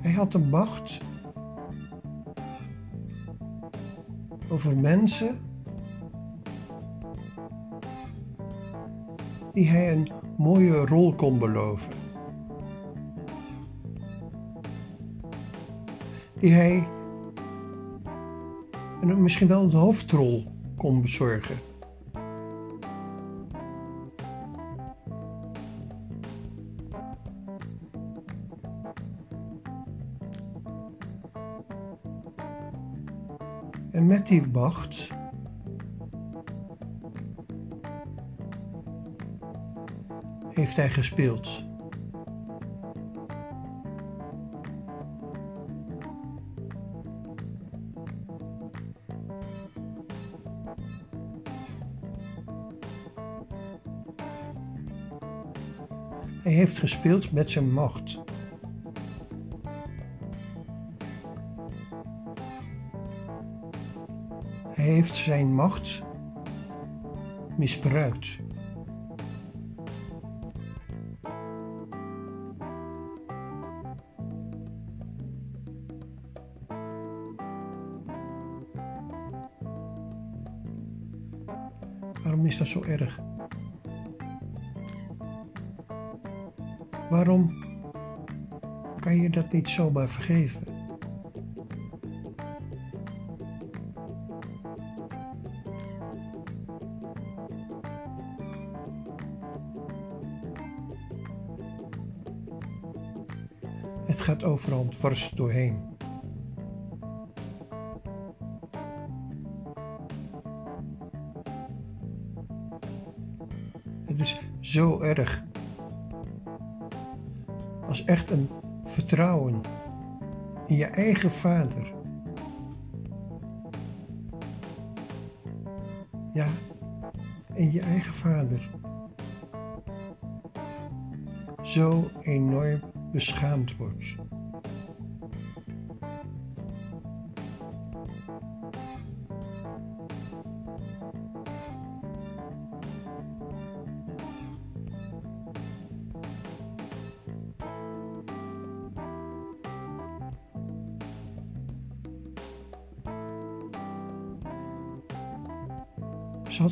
Hij had de macht over mensen die hij een mooie rol kon beloven. Die hij en misschien wel de hoofdrol kon bezorgen. En met die macht heeft hij gespeeld. Gespeeld met zijn macht. Hij heeft zijn macht misbruikt. Waarom is dat zo erg? Waarom kan je dat niet zomaar vergeven? Het gaat overal dwars doorheen. Het is zo erg als echt een vertrouwen in je eigen vader. Ja, in je eigen vader. Zo enorm beschaamd wordt.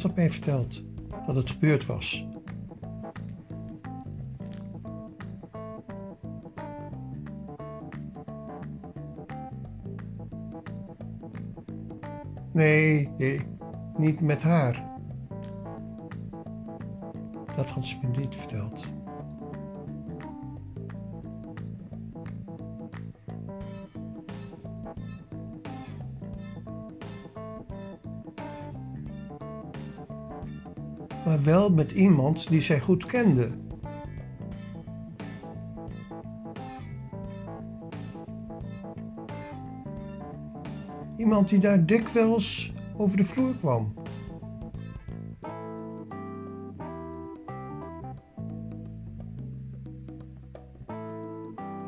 Had mij verteld dat het gebeurd was. Nee, nee, niet met haar. Dat had ze me niet verteld. Met iemand die zij goed kende. Iemand die daar dikwijls over de vloer kwam.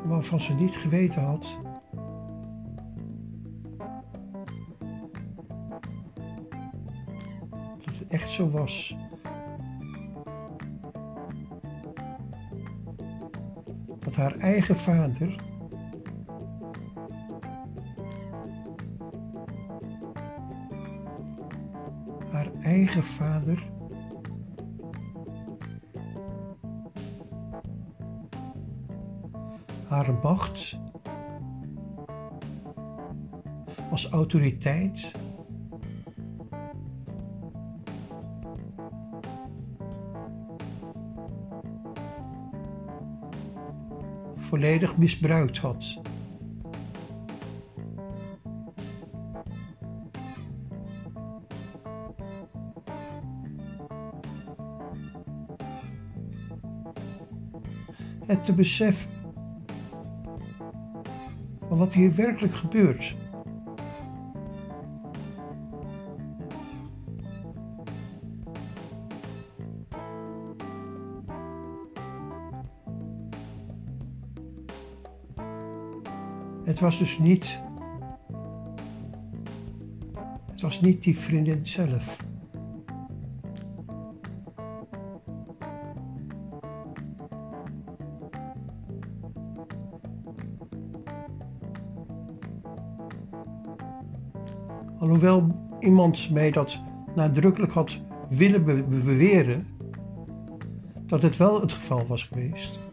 Waarvan ze niet geweten had dat het echt zo was. Haar eigen vader. Haar eigen vader. Haar macht. Als autoriteit misbruikt had. Het te beseffen van wat hier werkelijk gebeurt. Was dus niet. Het was niet die vriendin zelf. Alhoewel iemand mij dat nadrukkelijk had willen be beweren, dat het wel het geval was geweest.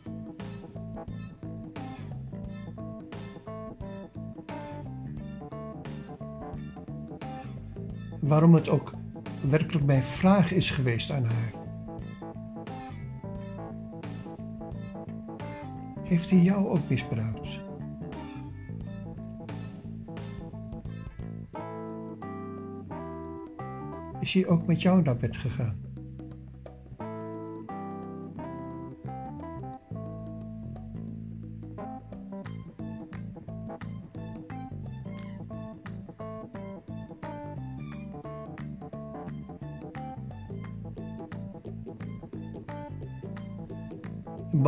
Waarom het ook werkelijk mijn vraag is geweest aan haar. Heeft hij jou ook misbruikt? Is hij ook met jou naar bed gegaan?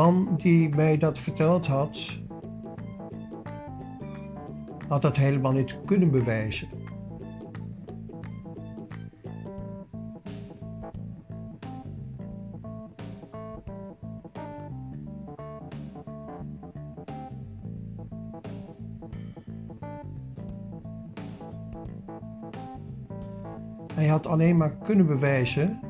Man die mij dat verteld had, had dat helemaal niet kunnen bewijzen. Hij had alleen maar kunnen bewijzen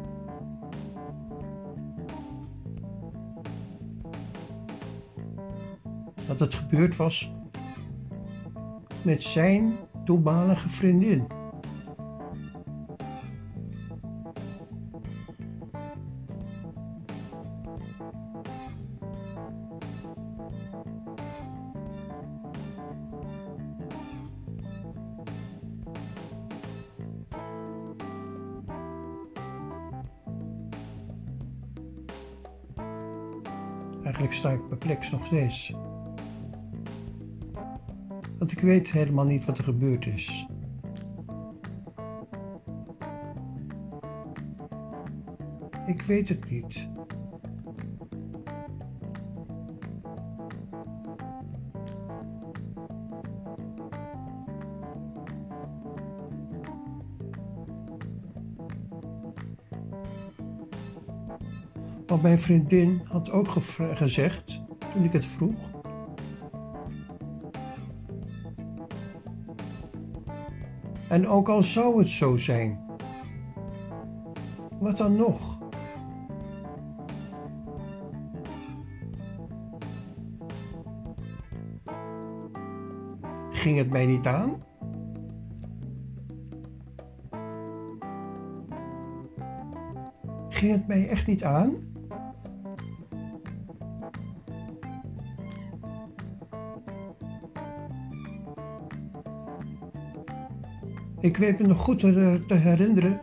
dat gebeurd was met zijn toenmalige vriendin. Eigenlijk sta ik perplex nog steeds. Ik weet helemaal niet wat er gebeurd is. Ik weet het niet. Want mijn vriendin had ook gezegd, toen ik het vroeg, En ook al zou het zo zijn, wat dan nog? Ging het mij niet aan? Ging het mij echt niet aan? Ik weet me nog goed te herinneren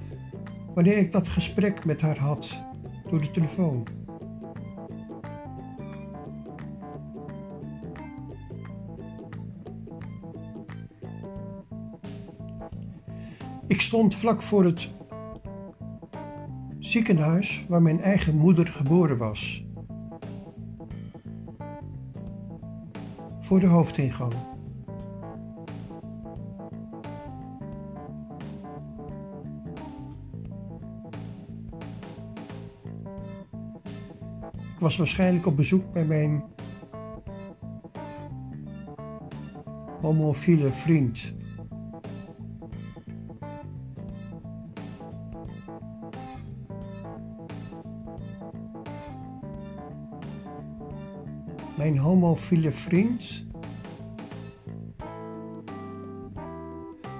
wanneer ik dat gesprek met haar had door de telefoon. Ik stond vlak voor het ziekenhuis waar mijn eigen moeder geboren was. Voor de hoofdingang. Was waarschijnlijk op bezoek bij mijn homofiele vriend. Mijn homofiele vriend.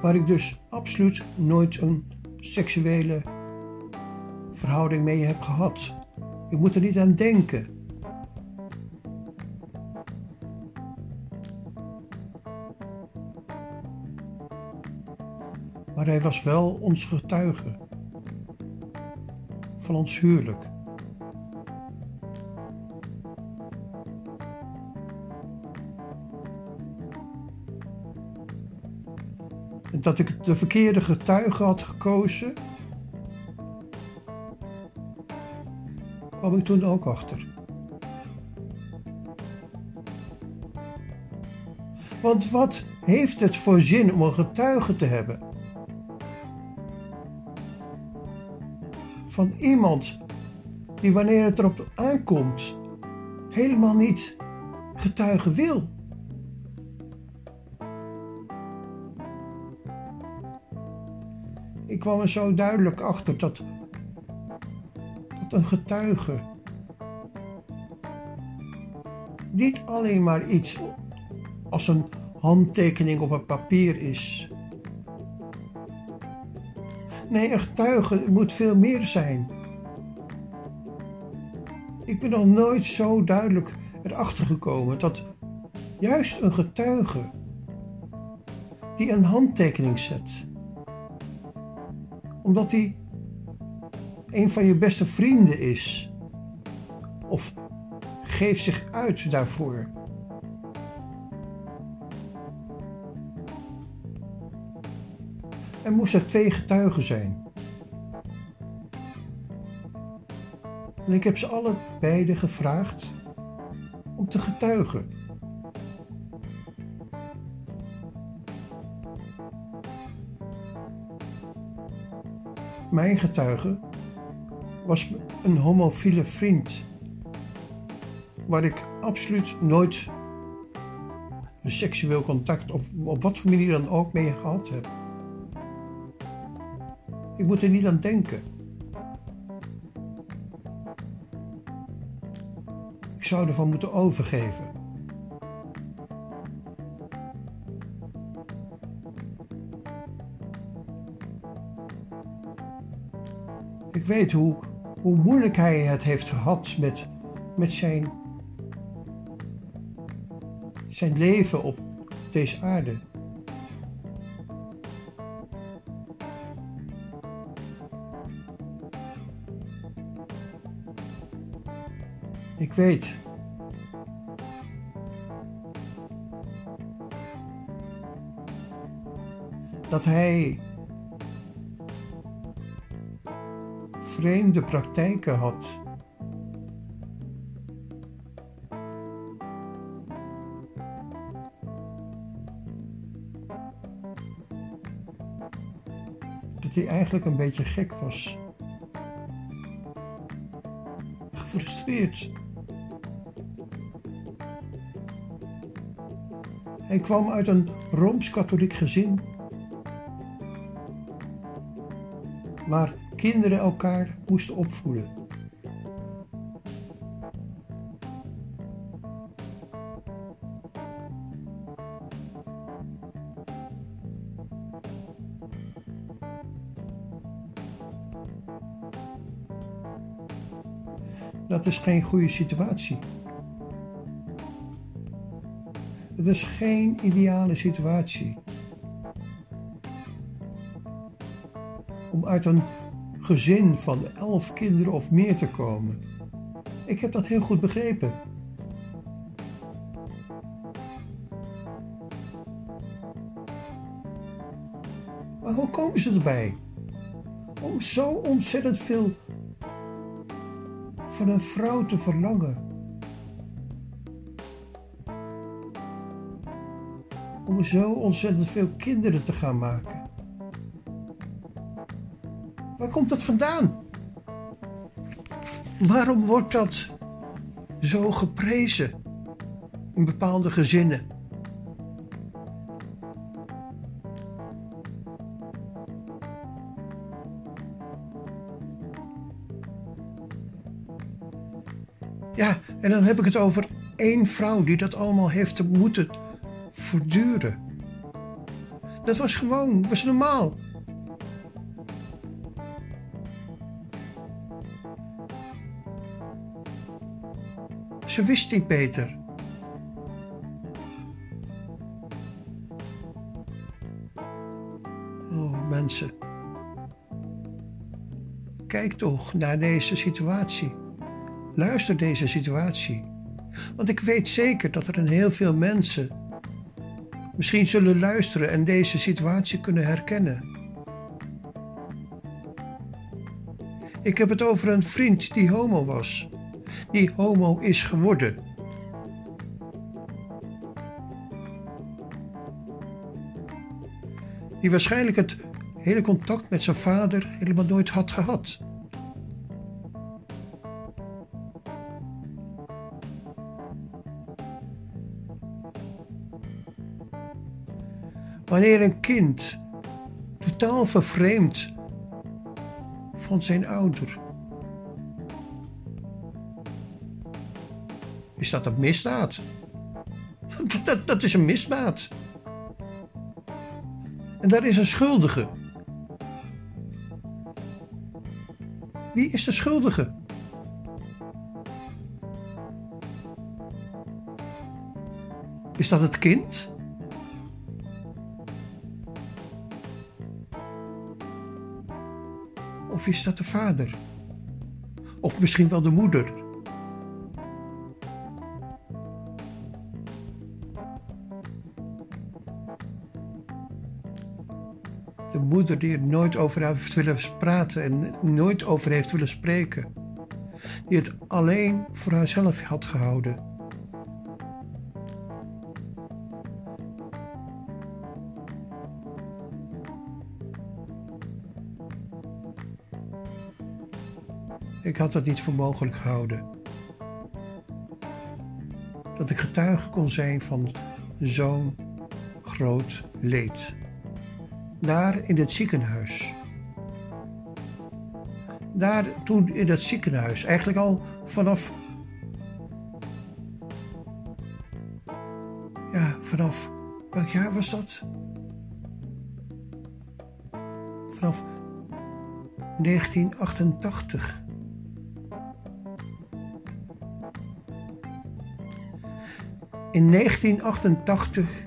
Waar ik dus absoluut nooit een seksuele verhouding mee heb gehad. Ik moet er niet aan denken. Maar hij was wel ons getuige van ons huwelijk. En dat ik de verkeerde getuige had gekozen, kwam ik toen ook achter. Want wat heeft het voor zin om een getuige te hebben? Van iemand die wanneer het erop aankomt helemaal niet getuigen wil. Ik kwam er zo duidelijk achter dat een getuige. Niet alleen maar iets als een handtekening op een papier is. Nee, een getuige moet veel meer zijn. Ik ben nog nooit zo duidelijk erachter gekomen dat juist een getuige die een handtekening zet, omdat hij een van je beste vrienden is. Of geef zich uit daarvoor. Er moesten twee getuigen zijn. En ik heb ze alle beide gevraagd om te getuigen. Mijn getuige was een homofiele vriend. Waar ik absoluut nooit een seksueel contact op, op wat voor manier dan ook mee gehad heb. Ik moet er niet aan denken. Ik zou ervan moeten overgeven. Ik weet hoe hoe moeilijk hij het heeft gehad met, met zijn, zijn leven op deze aarde. Ik weet dat hij vreemde praktijken had. Dat hij eigenlijk een beetje gek was. Gefrustreerd. Hij kwam uit een rooms-katholiek gezin. Maar kinderen elkaar moesten opvoeden. Dat is geen goede situatie. Het is geen ideale situatie. Om uit een gezin van elf kinderen of meer te komen. Ik heb dat heel goed begrepen. Maar hoe komen ze erbij? Om zo ontzettend veel van een vrouw te verlangen. Om zo ontzettend veel kinderen te gaan maken. Komt dat vandaan? Waarom wordt dat zo geprezen in bepaalde gezinnen? Ja, en dan heb ik het over één vrouw die dat allemaal heeft te moeten voortduren. Dat was gewoon, was normaal. Ze wist niet beter. Oh, mensen. Kijk toch naar deze situatie. Luister deze situatie. Want ik weet zeker dat er een heel veel mensen misschien zullen luisteren en deze situatie kunnen herkennen. Ik heb het over een vriend die homo was die homo is geworden. Die waarschijnlijk het hele contact met zijn vader helemaal nooit had gehad. Wanneer een kind totaal vervreemd van zijn ouder is dat een misdaad. Dat, dat is een misdaad. En daar is een schuldige. Wie is de schuldige? Is dat het kind? Of is dat de vader? Of misschien wel de moeder? Die er nooit over heeft willen praten en nooit over heeft willen spreken. Die het alleen voor haarzelf had gehouden. Ik had het niet voor mogelijk gehouden. Dat ik getuige kon zijn van zo'n groot leed daar in het ziekenhuis. Daar toen in dat ziekenhuis, eigenlijk al vanaf. Ja, vanaf. Welk jaar was dat? Vanaf 1988. In 1988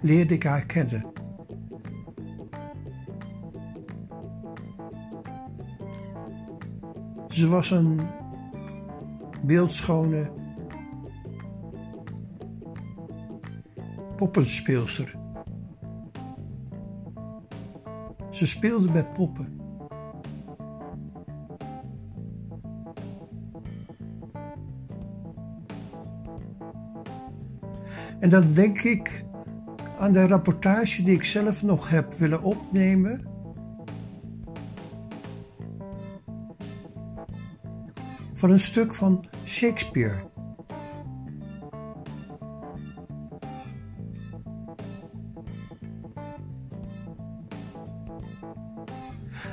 leerde ik haar kennen. Ze was een beeldschone poppenspeelster. Ze speelde met poppen. En dan denk ik aan de rapportage die ik zelf nog heb willen opnemen. Van een stuk van Shakespeare.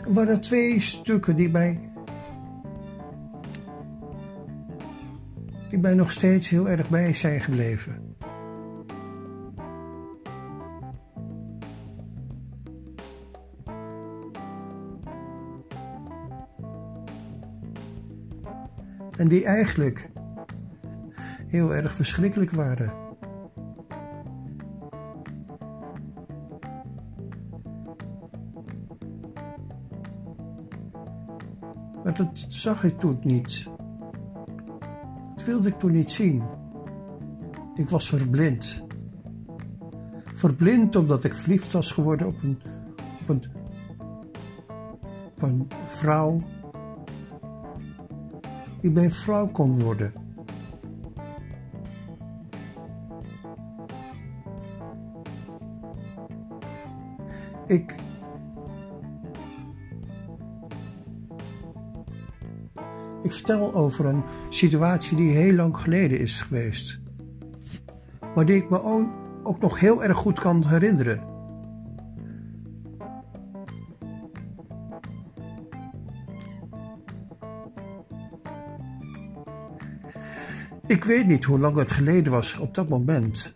Er waren twee stukken die mij, die mij nog steeds heel erg bij zijn gebleven. En die eigenlijk heel erg verschrikkelijk waren. Maar dat zag ik toen niet. Dat wilde ik toen niet zien. Ik was verblind. verblind omdat ik verliefd was geworden op een, op een, op een vrouw die mijn vrouw kon worden. Ik Ik vertel over een situatie die heel lang geleden is geweest. Maar die ik me ook nog heel erg goed kan herinneren. Ik weet niet hoe lang het geleden was op dat moment.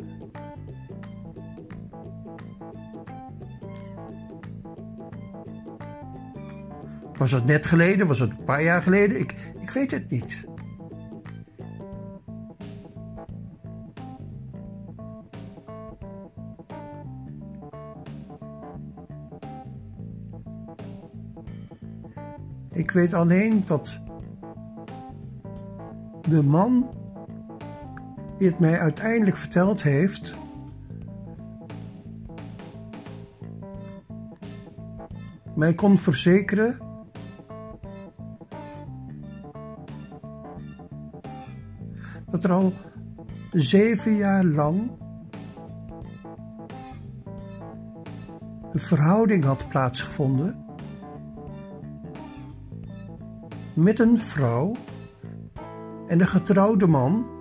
Was het net geleden? Was het een paar jaar geleden? Ik, ik weet het niet. Ik weet alleen dat de man die het mij uiteindelijk verteld heeft, mij kon verzekeren dat er al zeven jaar lang een verhouding had plaatsgevonden met een vrouw en een getrouwde man.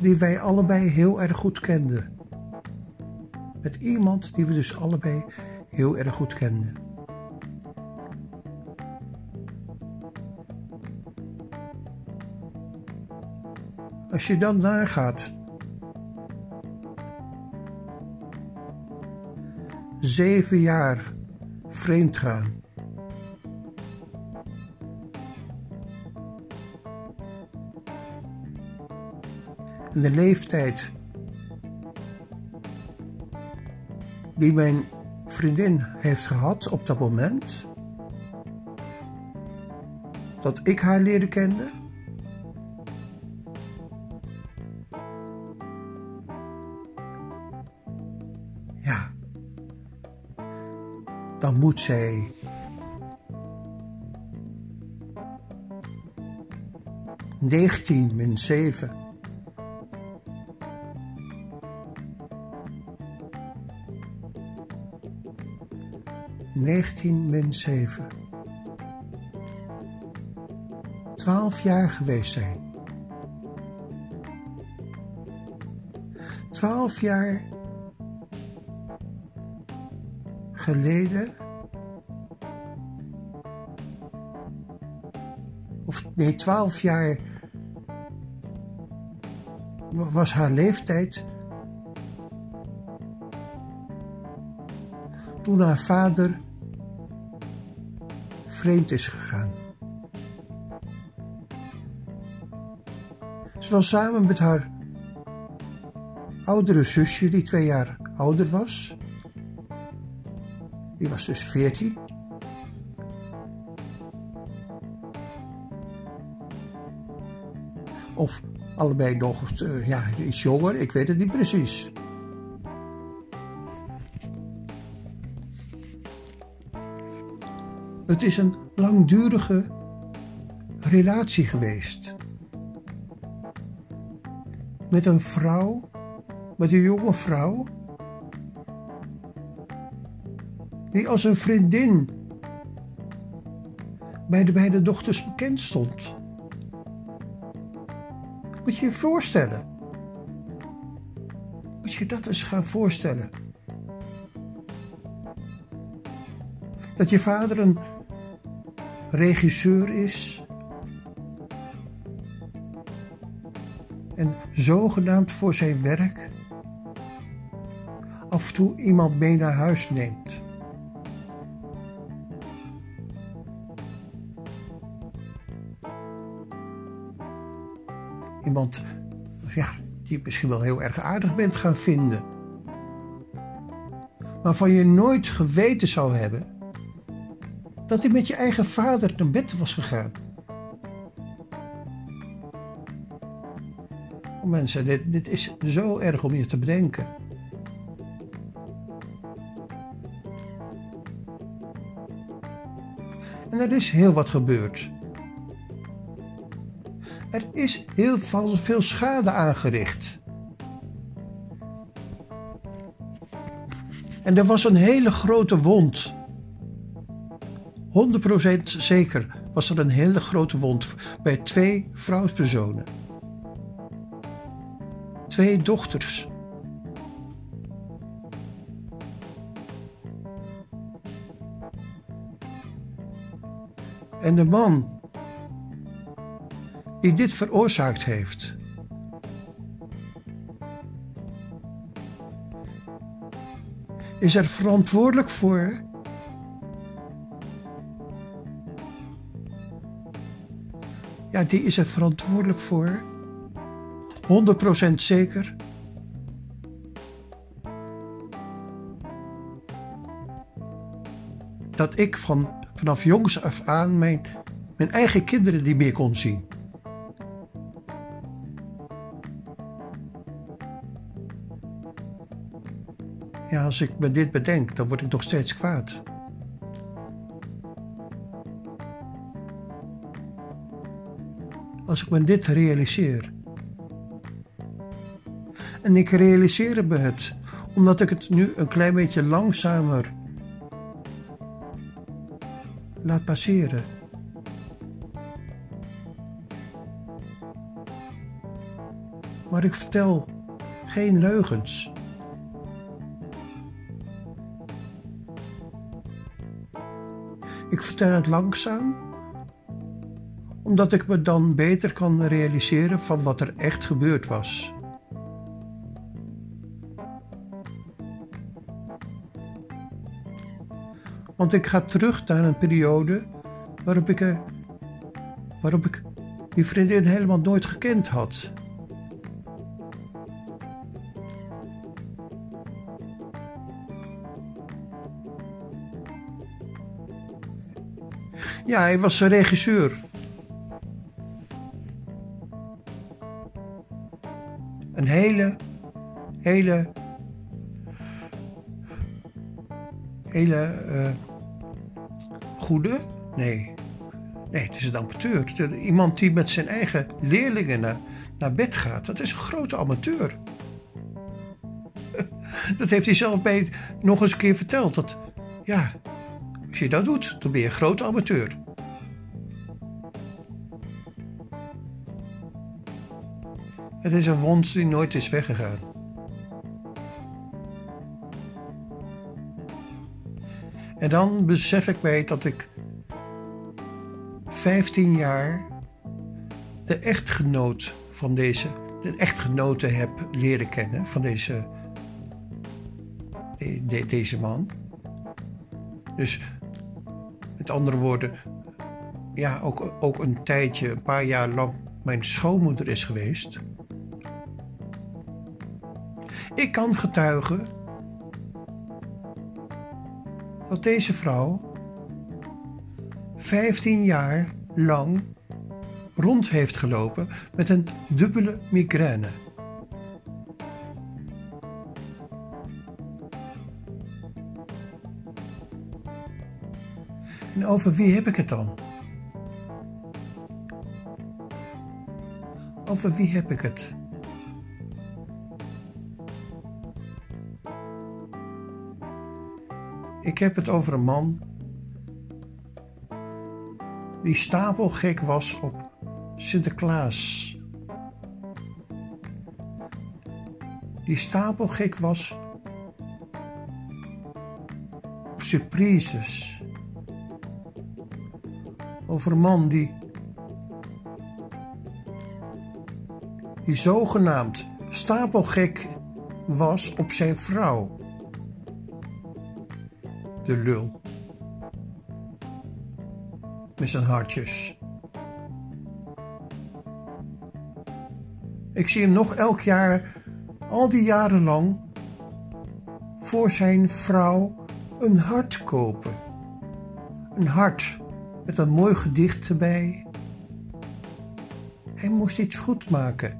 Die wij allebei heel erg goed kenden. Met iemand die we dus allebei heel erg goed kenden. Als je dan nagaat. Zeven jaar vreemd gaan. De leeftijd die mijn vriendin heeft gehad op dat moment dat ik haar leerde kennen. dan moet zij negentien min zeven negentien min zeven twaalf jaar geweest zijn. Twaalf jaar geleden. Of nee, twaalf jaar was haar leeftijd. Toen haar vader vreemd is gegaan. Ze was samen met haar oudere zusje, die twee jaar ouder was. Die was dus 14. Of allebei nog uh, ja, iets jonger, ik weet het niet precies. Het is een langdurige relatie geweest. Met een vrouw, met een jonge vrouw die als een vriendin bij de beide dochters bekend stond. Moet je je voorstellen. Moet je dat eens gaan voorstellen. Dat je vader een regisseur is. En zogenaamd voor zijn werk af en toe iemand mee naar huis neemt. iemand ja, die je misschien wel heel erg aardig bent gaan vinden. Waarvan je nooit geweten zou hebben dat hij met je eigen vader naar bed was gegaan. Oh mensen, dit, dit is zo erg om je te bedenken. En er is heel wat gebeurd. Er is heel veel schade aangericht. En er was een hele grote wond. 100% zeker was er een hele grote wond bij twee vrouwspersonen. Twee dochters. En de man die dit veroorzaakt heeft, is er verantwoordelijk voor ja, die is er verantwoordelijk voor. 100% zeker. Dat ik van, vanaf jongs af aan mijn, mijn eigen kinderen niet meer kon zien. Ja, als ik me dit bedenk, dan word ik nog steeds kwaad. Als ik me dit realiseer. En ik realiseer me het, omdat ik het nu een klein beetje langzamer laat passeren. Maar ik vertel geen leugens. Ik vertel het langzaam, omdat ik me dan beter kan realiseren van wat er echt gebeurd was. Want ik ga terug naar een periode waarop ik, er, waarop ik die vriendin helemaal nooit gekend had. Ja, hij was een regisseur. Hele, hele, hele uh, goede? Nee. Nee, het is een amateur. Iemand die met zijn eigen leerlingen naar, naar bed gaat. Dat is een grote amateur. Dat heeft hij zelf bij nog eens een keer verteld. Dat, ja, als je dat doet, dan ben je een grote amateur. Het is een wond die nooit is weggegaan. En dan besef ik mij dat ik 15 jaar de echtgenoot van deze, de echtgenote heb leren kennen van deze, de, deze man. Dus met andere woorden, ja, ook, ook een tijdje, een paar jaar lang mijn schoonmoeder is geweest. Ik kan getuigen dat deze vrouw 15 jaar lang rond heeft gelopen met een dubbele migraine. En over wie heb ik het dan? Over wie heb ik het? Ik heb het over een man die stapelgek was op Sinterklaas. Die stapelgek was op surprises. Over een man die, die zogenaamd stapelgek was op zijn vrouw de lul. Met zijn hartjes. Ik zie hem nog elk jaar, al die jaren lang, voor zijn vrouw een hart kopen. Een hart met een mooi gedicht erbij. Hij moest iets goed maken.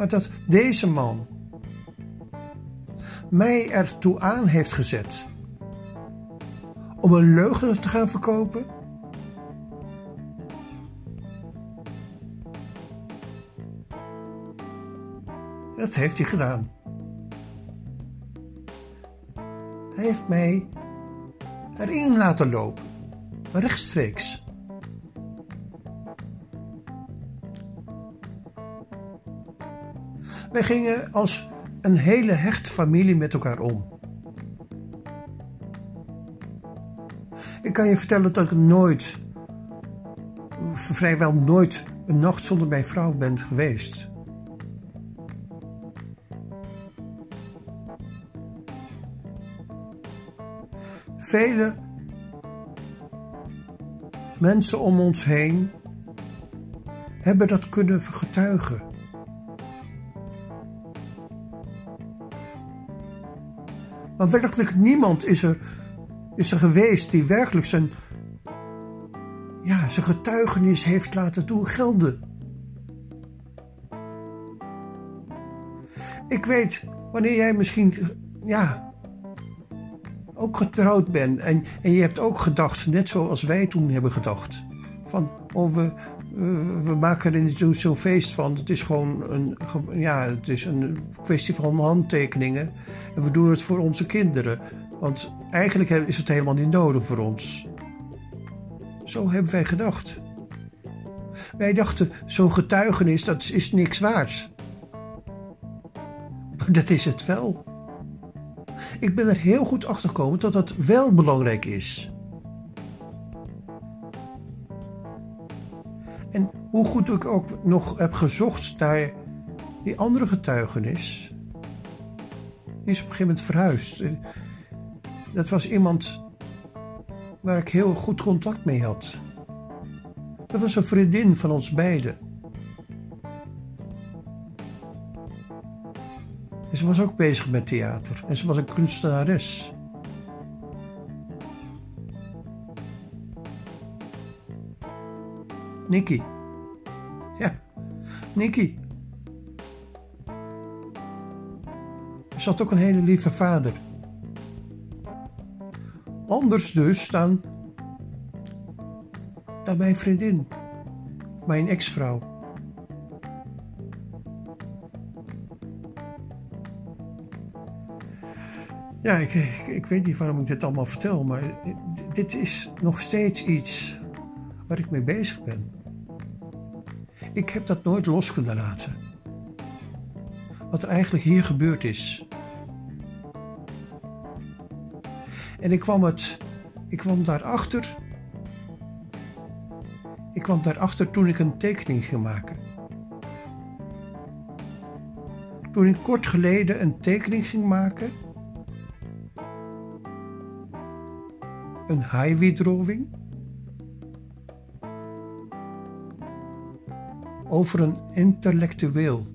Maar dat deze man mij ertoe aan heeft gezet om een leugen te gaan verkopen? Dat heeft hij gedaan. Hij heeft mij erin laten lopen, rechtstreeks. Wij gingen als een hele hechte familie met elkaar om. Ik kan je vertellen dat ik nooit, vrijwel nooit, een nacht zonder mijn vrouw ben geweest. Vele mensen om ons heen hebben dat kunnen getuigen. Maar werkelijk niemand is er, is er geweest die werkelijk zijn, ja, zijn getuigenis heeft laten doen gelden. Ik weet, wanneer jij misschien, ja, ook getrouwd bent en, en je hebt ook gedacht, net zoals wij toen hebben gedacht, van, oh, we, we maken er niet zo'n feest van. Het is gewoon een, ja, het is een kwestie van handtekeningen. En we doen het voor onze kinderen. Want eigenlijk is het helemaal niet nodig voor ons. Zo hebben wij gedacht. Wij dachten, zo'n getuigenis, dat is niks waard. Dat is het wel. Ik ben er heel goed achter gekomen dat dat wel belangrijk is. Hoe goed ik ook nog heb gezocht naar die andere getuigenis, die is op een gegeven moment verhuisd. Dat was iemand waar ik heel goed contact mee had. Dat was een vriendin van ons beiden. En ze was ook bezig met theater en ze was een kunstenares. Nicky. Nicky. Ze had ook een hele lieve vader. Anders dus dan, dan mijn vriendin, mijn ex-vrouw. Ja, ik, ik, weet niet waarom ik dit allemaal vertel, maar dit is nog steeds iets waar ik mee bezig ben. Ik heb dat nooit losgelaten. Wat er eigenlijk hier gebeurd is. En ik kwam het, ik kwam daarachter. Ik kwam daarachter toen ik een tekening ging maken. Toen ik kort geleden een tekening ging maken. Een highway drawing over een intellectueel.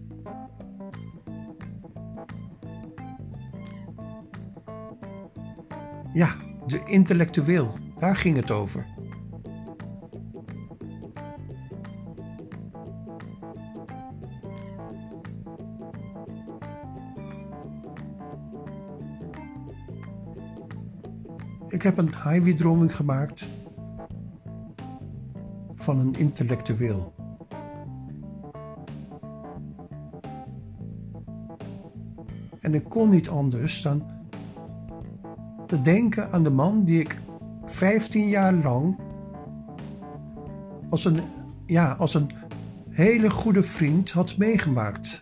Ja, de intellectueel, daar ging het over. Ik heb een highway-droming gemaakt van een intellectueel. En ik kon niet anders dan te denken aan de man die ik 15 jaar lang als een, ja, als een hele goede vriend had meegemaakt.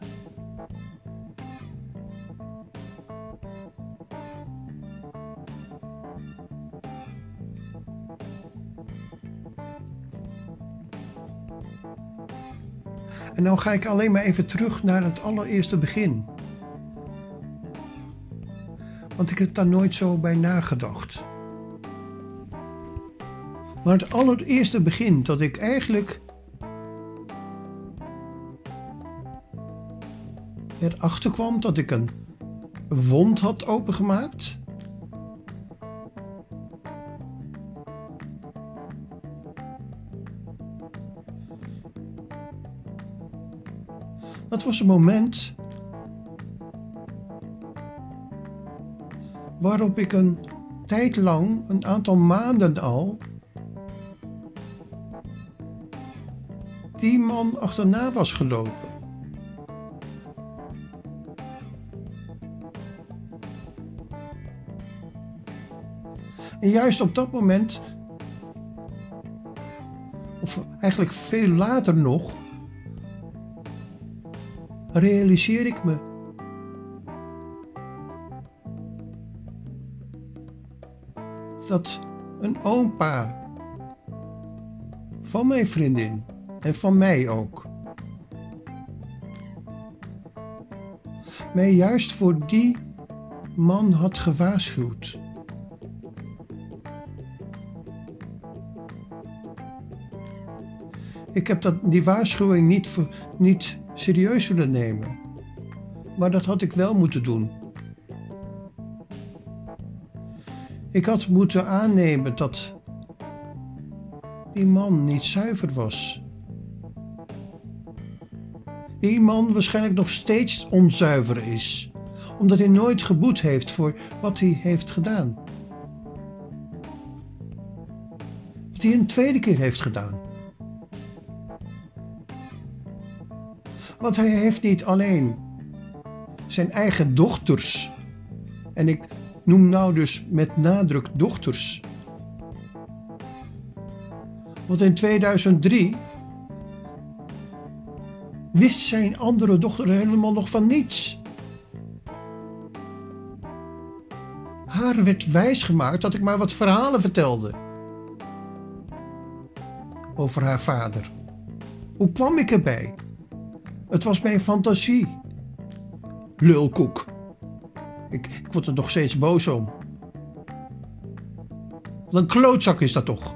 En dan ga ik alleen maar even terug naar het allereerste begin. Want ik heb daar nooit zo bij nagedacht. Maar het allereerste begin dat ik eigenlijk erachter kwam dat ik een wond had opengemaakt. Dat was een moment waarop ik een tijd lang, een aantal maanden al, die man achterna was gelopen. En juist op dat moment, of eigenlijk veel later nog, realiseer ik me dat een opa van mijn vriendin en van mij ook mij juist voor die man had gewaarschuwd. Ik heb dat, die waarschuwing niet, niet serieus willen nemen. Maar dat had ik wel moeten doen. Ik had moeten aannemen dat die man niet zuiver was. Die man waarschijnlijk nog steeds onzuiver is, omdat hij nooit geboet heeft voor wat hij heeft gedaan. Wat hij een tweede keer heeft gedaan. Want hij heeft niet alleen zijn eigen dochters, en ik noem nou dus met nadruk dochters. Want in 2003 wist zijn andere dochter helemaal nog van niets. Haar werd wijsgemaakt dat ik maar wat verhalen vertelde over haar vader. Hoe kwam ik erbij? Het was mijn fantasie. Lulkoek. Ik, ik word er nog steeds boos om. Wat een klootzak is dat toch?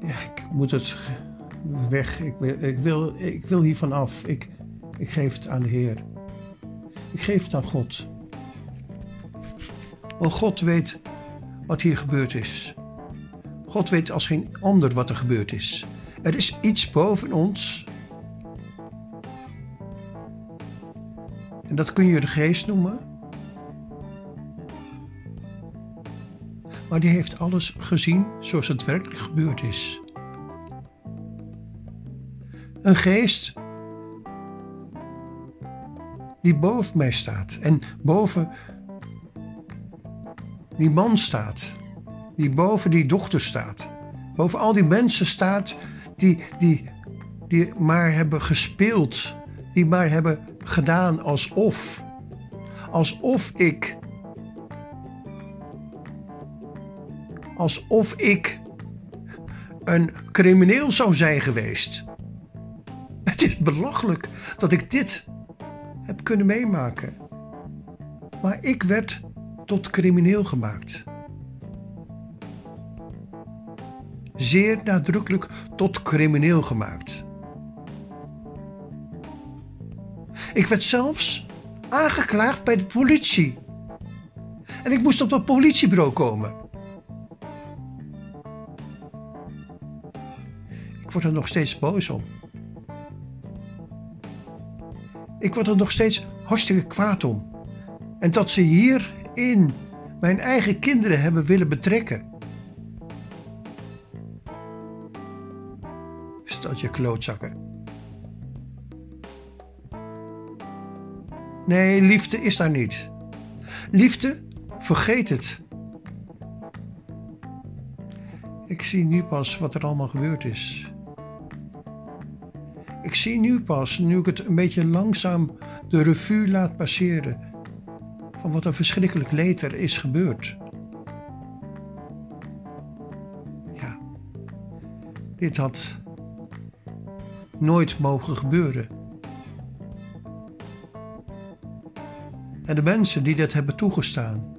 Ja, ik moet het weg. Ik wil, ik wil, ik wil hiervan af. Ik, ik geef het aan de Heer. Ik geef het aan God. Want God weet wat hier gebeurd is. God weet als geen ander wat er gebeurd is. Er is iets boven ons. En dat kun je de geest noemen. Maar die heeft alles gezien zoals het werkelijk gebeurd is. Een geest die boven mij staat en boven die man staat die boven die dochter staat. Boven al die mensen staat die, die, die maar hebben gespeeld. Die maar hebben gedaan alsof. Alsof ik. Alsof ik een crimineel zou zijn geweest. Het is belachelijk dat ik dit heb kunnen meemaken. Maar ik werd tot crimineel gemaakt. zeer nadrukkelijk tot crimineel gemaakt. Ik werd zelfs aangeklaagd bij de politie. En ik moest op het politiebureau komen. Ik word er nog steeds boos om. Ik word er nog steeds hartstikke kwaad om. En dat ze hierin mijn eigen kinderen hebben willen betrekken. je klootzakken. Nee, liefde is daar niet. Liefde, vergeet het. Ik zie nu pas wat er allemaal gebeurd is. Ik zie nu pas, nu ik het een beetje langzaam de revue laat passeren, van wat een verschrikkelijk leed er is gebeurd. Ja, dit had nooit mogen gebeuren. En de mensen die dat hebben toegestaan.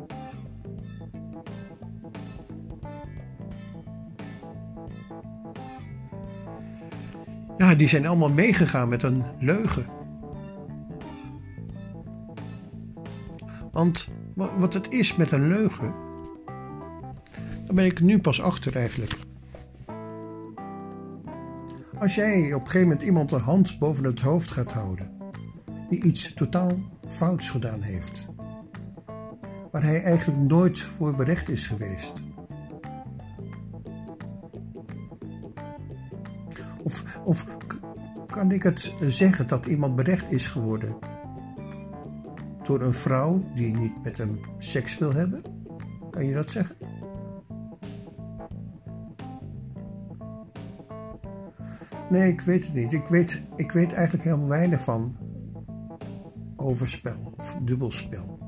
Ja, die zijn allemaal meegegaan met een leugen. Want wat het is met een leugen, daar ben ik nu pas achter eigenlijk. Als jij op een gegeven moment iemand een hand boven het hoofd gaat houden, die iets totaal fouts gedaan heeft, waar hij eigenlijk nooit voor berecht is geweest. Of, of kan ik het zeggen dat iemand berecht is geworden door een vrouw die niet met hem seks wil hebben? Kan je dat zeggen? Nee, ik weet het niet. Ik weet, ik weet eigenlijk helemaal weinig van overspel of dubbelspel.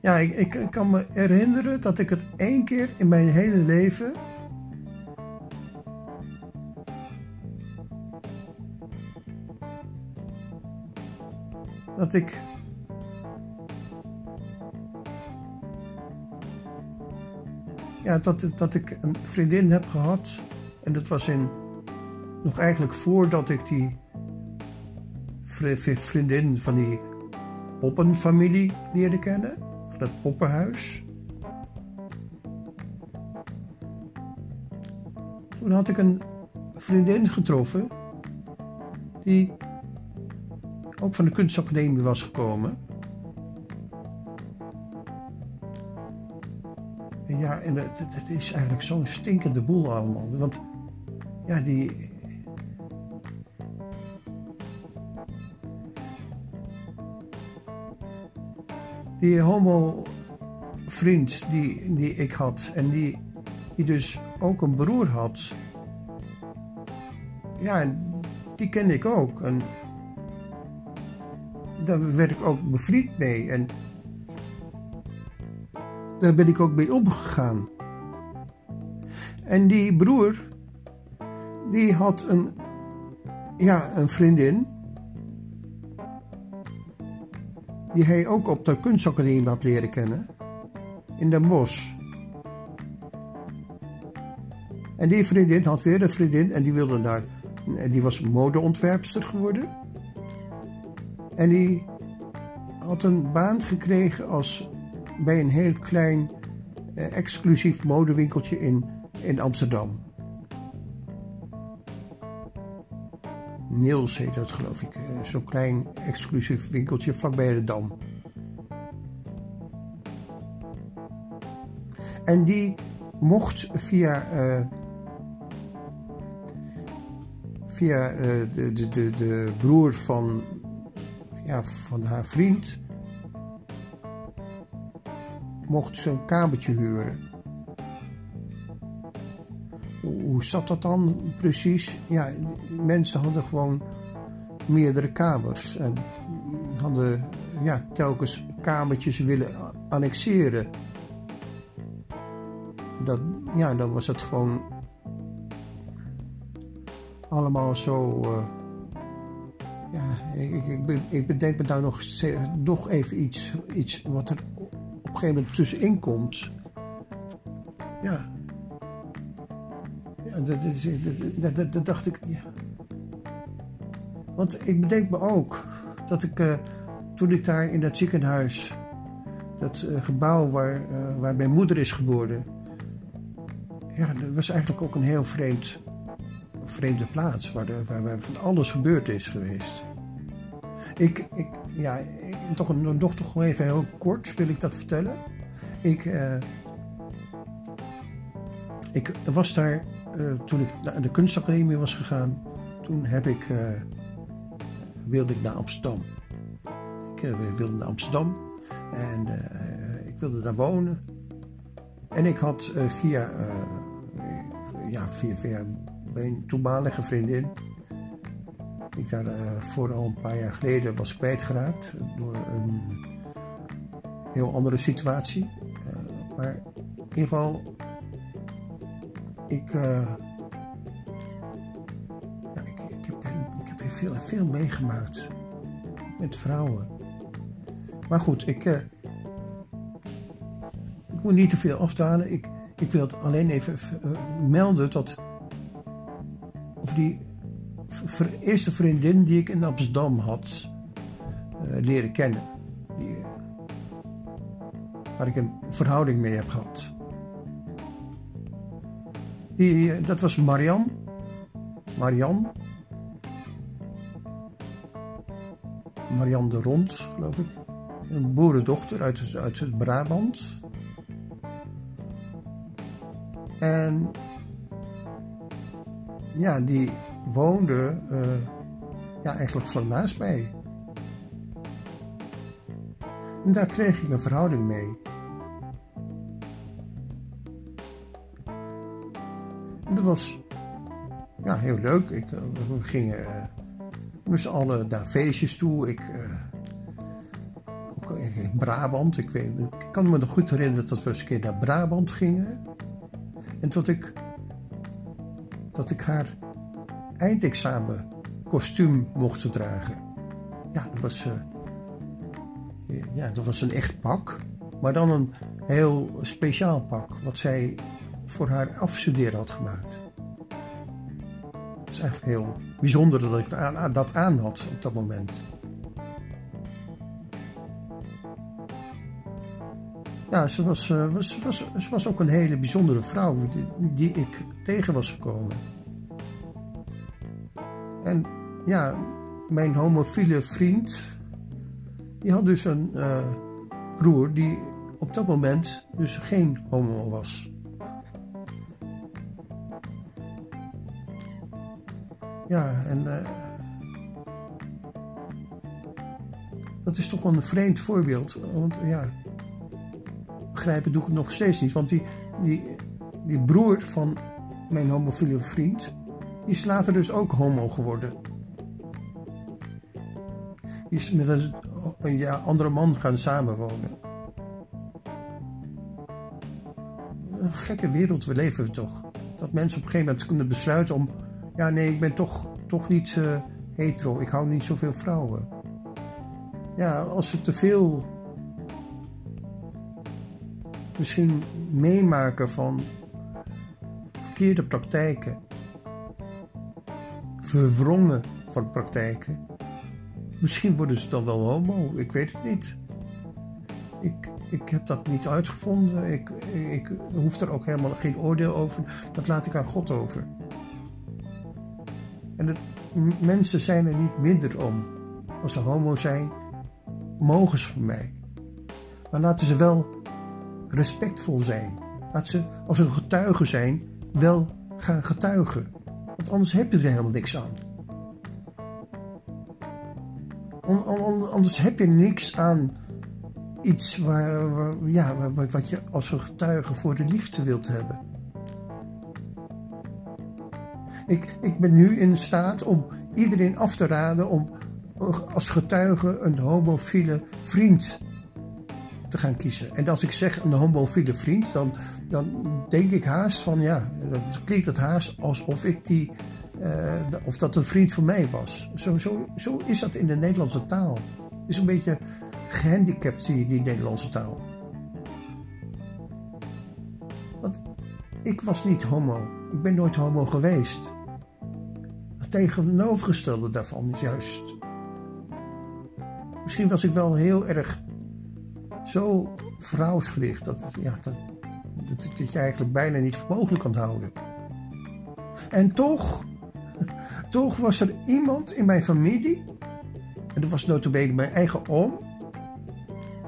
Ja, ik, ik, kan me herinneren dat ik het één keer in mijn hele leven. Dat ik. Ja, dat, dat ik een vriendin heb gehad. En dat was in. Nog eigenlijk voordat ik die vriendin van die poppenfamilie leerde kennen van het poppenhuis. Toen had ik een vriendin getroffen die ook van de kunstacademie was gekomen. Ja, en het, het is eigenlijk zo'n stinkende boel allemaal. Want ja, die, die homo-vriend die, die ik had en die, die dus ook een broer had, ja, die kende ik ook. En daar werd ik ook bevriend mee en daar ben ik ook mee omgegaan. En die broer, die had een, ja, een vriendin die hij ook op de kunstacademie had leren kennen, in Den Bosch. En die vriendin had weer een vriendin en die wilde daar, en die was modeontwerpster geworden. En die had een baan gekregen als bij een heel klein eh, exclusief modewinkeltje in, in Amsterdam. Niels heet dat geloof ik. Eh, zo'n klein exclusief winkeltje vlakbij de Dam. En die mocht via, uh, via uh, de, de, de, de broer van, ja, van haar vriend, mocht ze een kamertje huren hoe zat dat dan precies? Ja, mensen hadden gewoon meerdere kamers. En hadden ja, telkens kamertjes willen annexeren. Dat, ja, dan was het gewoon allemaal zo. Uh, ja, ik, ik, ik, bedenk me daar nog, nog even iets, iets wat er op een gegeven moment tussenin komt. Ja, dat, dat, dat, dat, dacht ik. Ja. Want ik bedenk me ook dat ik uh, toen ik daar in dat ziekenhuis, dat uh, gebouw waar, uh, waar mijn moeder is geboren, ja, dat was eigenlijk ook een heel vreemd, vreemde plaats waar, waar, waar van alles gebeurd is geweest. Ik, ik ja, toch, een, nog toch even heel kort wil ik dat vertellen. Ik, ik was daar uh, toen ik naar de kunstacademie was gegaan, toen heb ik, uh, wilde ik naar Amsterdam. Ik wilde naar Amsterdam en ik wilde daar wonen. En ik had via, ja, via, via mijn toenmalige vriendin, ik daar voor al een paar jaar geleden was kwijtgeraakt door een heel andere situatie. maar in ieder geval ik, ja, ik, heb, ik heb veel, veel meegemaakt met vrouwen. Maar goed, ik, ik moet niet te veel afdalen. Ik, ik wil het alleen even melden dat of die eerste vriendin die ik in Amsterdam had, leren kennen. Die, waar ik een verhouding mee heb gehad. Die, dat was Marian. Marian. Marian de Rond, geloof ik. Een boerendochter uit, uit het Brabant. En ja, die woonde uh, ja, eigenlijk vlak naast mij. En daar kreeg ik een verhouding mee. Dat was ja, heel leuk. Ik, eh, we gingen uh, met z'n allen naar feestjes toe. Ik, ook in Brabant. Ik, weet, ik kan me nog goed herinneren dat we eens een keer naar Brabant gingen. En tot ik, dat ik haar eindexamen kostuum mocht dragen. Ja, dat was, uh, ja, dat was een echt pak. Maar dan een heel speciaal pak. Wat zij voor haar afstuderen had gemaakt. Het is eigenlijk heel bijzonder dat ik dat aan had op dat moment. Ja, ze was, uh, was, was, was ook een hele bijzondere vrouw die ik tegen was gekomen. En ja, mijn homofiele vriend, die had dus een uh, broer die op dat moment dus geen homo was. Ja, en uh, dat is toch wel een vreemd voorbeeld. Want ja, begrijpen doe ik het nog steeds niet. Want die, die, die broer van mijn homofiele vriend, die is later dus ook homo geworden. Die is met een, ja, andere man gaan samenwonen. Een gekke wereld, we leven toch. Dat mensen op een gegeven moment kunnen besluiten om... Ja, nee, ik ben toch, toch niet uh, hetero. Ik hou niet zoveel vrouwen. Ja, als ze te veel misschien meemaken van verkeerde praktijken, verwrongen van praktijken. Misschien worden ze dan wel homo, ik weet het niet. Ik, ik heb dat niet uitgevonden. Ik, ik hoef er ook helemaal geen oordeel over. Dat laat ik aan God over. En het, mensen zijn er niet minder om. Als ze homo zijn, mogen ze van mij. Maar laten ze wel respectvol zijn. Laat ze als een getuige zijn wel gaan getuigen. Want anders heb je er helemaal niks aan. Anders heb je niks aan iets waar, ja, wat je als een getuige voor de liefde wilt hebben. Ik, ik ben nu in staat om iedereen af te raden om als getuige een homofiele vriend te gaan kiezen. En als ik zeg een homofiele vriend, dan, dan denk ik haast van ja, dan klinkt het haast alsof ik die, uh, of dat een vriend van mij was. Zo, zo, zo is dat in de Nederlandse taal. Is een beetje gehandicapt, die, die Nederlandse taal. Want ik was niet homo. Ik ben nooit homo geweest. Het tegenovergestelde daarvan is juist. Misschien was ik wel heel erg zo vrouwsgericht dat, het, ja, dat, dat, je eigenlijk bijna niet voor mogelijk kan houden. En toch, toch was er iemand in mijn familie, en dat was notabene mijn eigen oom,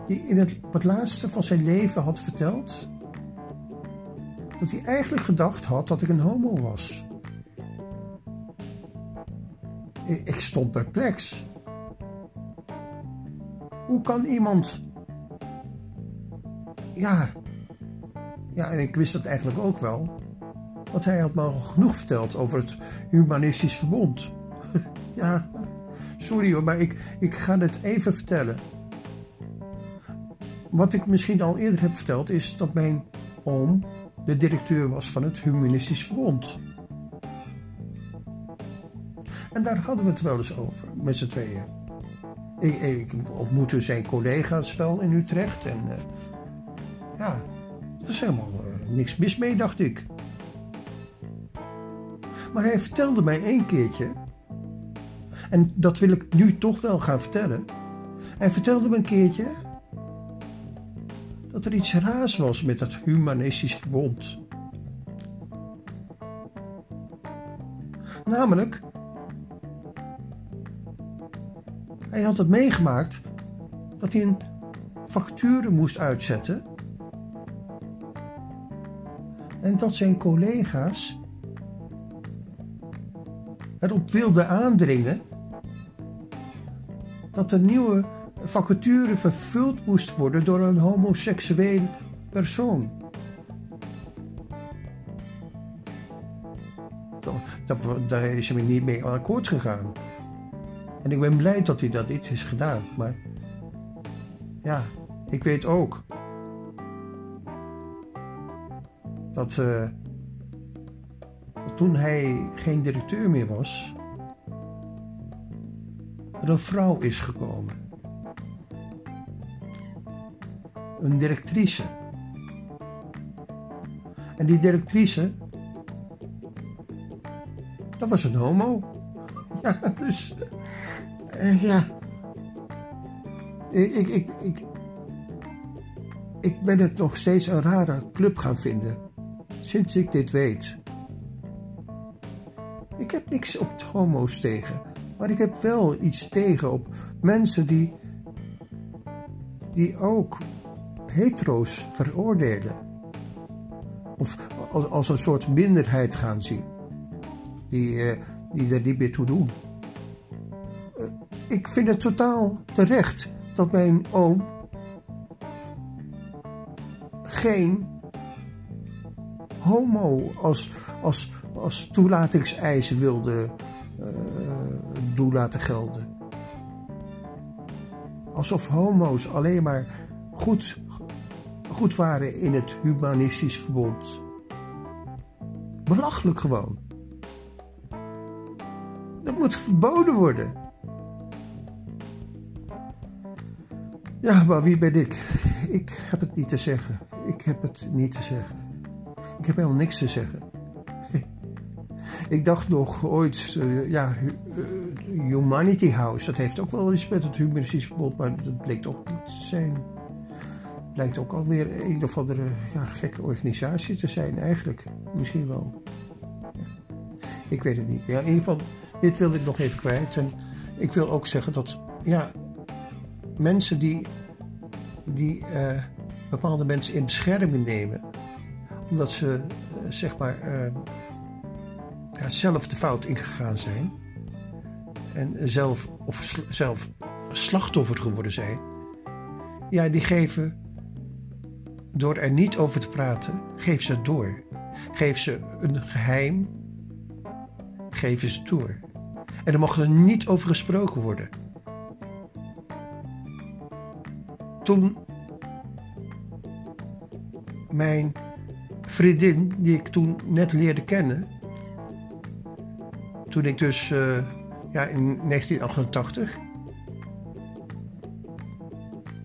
die in het, het laatste van zijn leven had verteld dat hij eigenlijk gedacht had dat ik een homo was. Ik stond perplex. Hoe kan iemand ja, ja, en ik wist dat eigenlijk ook wel. Want hij had me al genoeg verteld over het humanistisch verbond. ja, sorry hoor, maar ik, ik ga het even vertellen. Wat ik misschien al eerder heb verteld is dat mijn oom de directeur was van het humanistisch verbond. En daar hadden we het wel eens over, met z'n tweeën. Ik, ik ontmoette zijn collega's wel in Utrecht en... Uh, ja, er is helemaal uh, niks mis mee, dacht ik. Maar hij vertelde mij één keertje, en dat wil ik nu toch wel gaan vertellen. Hij vertelde me een keertje dat er iets raars was met dat humanistisch verbond. Namelijk, hij had het meegemaakt dat hij een facturen moest uitzetten en dat zijn collega's erop wilden aandringen dat de nieuwe vacature vervuld moest worden door een homoseksueel persoon. Daar is hij niet mee akkoord gegaan. En ik ben blij dat hij dat niet is gedaan. Maar ja, ik weet ook dat, dat toen hij geen directeur meer was, er een vrouw is gekomen. Een directrice. En die directrice, dat was een homo. Ja, dus, uh, ja. Ik, ik, ik, ik, ik ben het nog steeds een rare club gaan vinden sinds ik dit weet. Ik heb niks op homo's tegen, maar ik heb wel iets tegen op mensen die, die ook hetero's veroordelen. Of als, als een soort minderheid gaan zien, die, uh, die er niet meer toe doen. Uh, ik vind het totaal terecht dat mijn oom geen homo als, als, als toelatingseisen wilde uh, doen laten gelden. Alsof homo's alleen maar goed, goed waren in het humanistisch verbond. Belachelijk gewoon. Dat moet verboden worden. Ja, maar wie ben ik? Ik heb het niet te zeggen. Ik heb het niet te zeggen. Ik heb helemaal niks te zeggen. ik dacht nog ooit, uh, ja, uh, Humanity House, dat heeft ook wel iets met het humoristisch verbod, maar dat bleek ook niet te zijn. Blijkt ook alweer een of andere ja, gekke organisatie te zijn, eigenlijk. Misschien wel. Ik weet het niet. Ja, in ieder geval, dit wilde ik nog even kwijt. En ik wil ook zeggen dat, ja, mensen die, die uh, bepaalde mensen in bescherming nemen, omdat ze uh, zeg maar uh, ja, zelf de fout ingegaan zijn en zelf of zelf slachtoffer geworden zijn. Ja, die geven door er niet over te praten, geef ze het door. Geef ze een geheim, geven ze door. En er mag er niet over gesproken worden. Toen mijn vriendin, die ik toen net leerde kennen. Toen ik dus uh, ja, in 1988.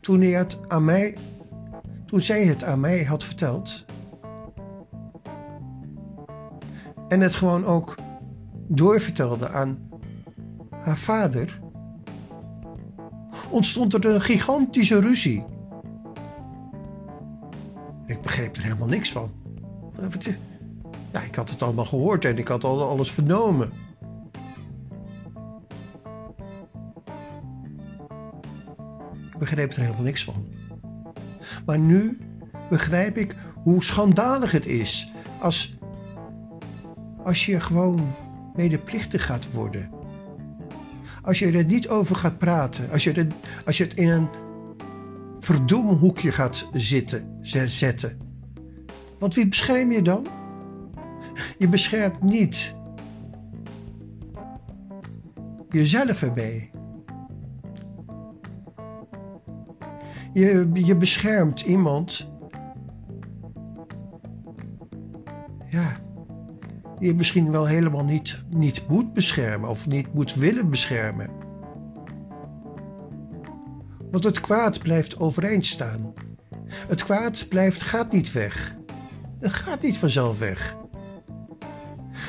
Toen, hij het aan mij, toen zij het aan mij had verteld. En het gewoon ook doorvertelde aan haar vader. Ontstond er een gigantische ruzie. Ik begreep er helemaal niks van. Ja, ik had het allemaal gehoord en ik had al alles vernomen. Ik begreep er helemaal niks van. Maar nu begrijp ik hoe schandalig het is als, als je gewoon medeplichtig gaat worden. Als je er niet over gaat praten, als je, er, als je het in een verdomme hoekje gaat zitten, zetten. Want wie bescherm je dan? Je beschermt niet jezelf erbij. Je, je beschermt iemand. Ja, die je misschien wel helemaal niet, niet moet beschermen of niet moet willen beschermen. Want het kwaad blijft overeind staan. Het kwaad blijft, gaat niet weg. Het gaat niet vanzelf weg.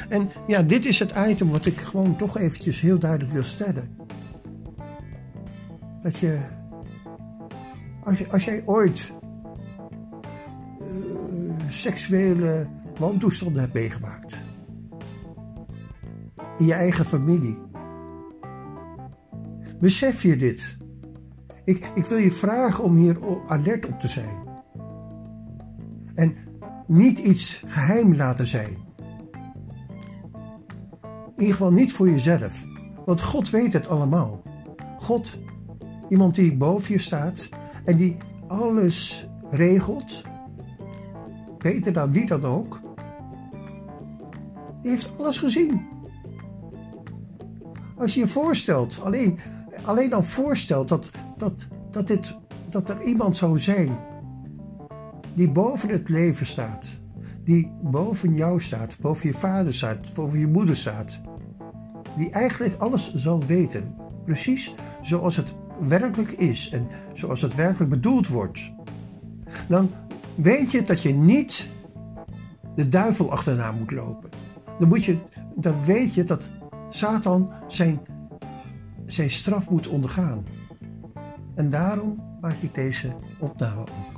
En ja, dit is het item wat ik gewoon toch eventjes heel duidelijk wil stellen. Dat je Als, je, als jij ooit uh, seksuele wantoestanden hebt meegemaakt. In je eigen familie. Besef je dit? Ik, ik wil je vragen om hier alert op te zijn. Niet iets geheim laten zijn. In ieder geval niet voor jezelf. Want God weet het allemaal. God, iemand die boven je staat en die alles regelt, beter dan wie dan ook, die heeft alles gezien. Als je je voorstelt, alleen, alleen dan voorstelt dat, dat, dat, dit, dat er iemand zou zijn die boven het leven staat, die boven jou staat, boven je vader staat, boven je moeder staat, die eigenlijk alles zal weten, precies zoals het werkelijk is en zoals het werkelijk bedoeld wordt, dan weet je dat je niet de duivel achterna moet lopen. Dan, moet je, dan weet je dat Satan zijn, zijn straf moet ondergaan. En daarom maak ik deze opname ook.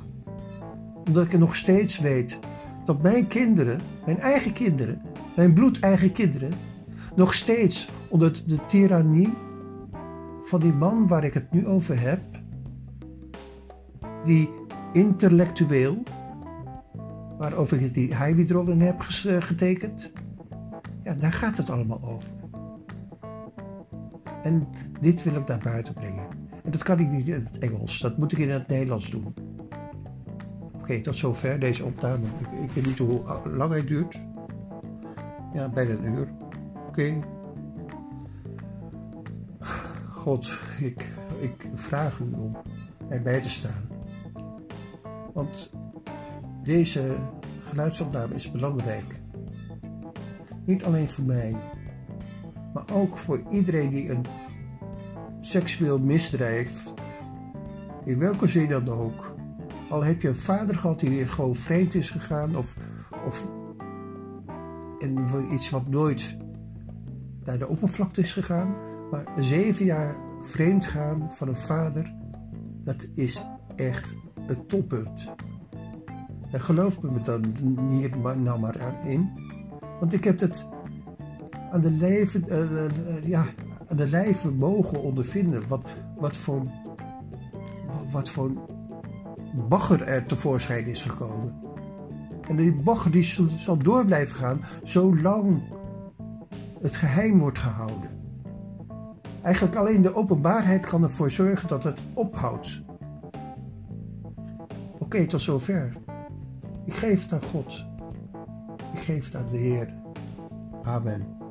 Omdat ik nog steeds weet dat mijn kinderen, mijn eigen kinderen, mijn bloedeigen kinderen, nog steeds onder de tirannie van die man waar ik het nu over heb, die intellectueel, waarover ik die highway heb getekend, ja, daar gaat het allemaal over. En dit wil ik naar buiten brengen. En dat kan ik niet in het Engels, dat moet ik in het Nederlands doen. Oké, tot zover deze opname. Ik, ik, weet niet hoe lang hij duurt. Ja, bijna een uur. Oké. God, ik, ik vraag u om erbij te staan. Want deze geluidsopname is belangrijk. Niet alleen voor mij, maar ook voor iedereen die een seksueel misdrijf, in welke zin dan ook, al heb je een vader gehad die gewoon vreemd is gegaan of, of in iets wat nooit naar de oppervlakte is gegaan, maar zeven jaar vreemd gaan van een vader, dat is echt het toppunt. En geloof me dan hier nou maar in, want ik heb het aan de lijve, uh, uh, ja, aan de lijve mogen ondervinden. Wat, wat, voor, wat voor bagger er tevoorschijn is gekomen. En die bagger die zal door blijven gaan zolang het geheim wordt gehouden. Eigenlijk alleen de openbaarheid kan ervoor zorgen dat het ophoudt. Oké, tot zover. Ik geef het aan God. Ik geef het aan de Heer. Amen.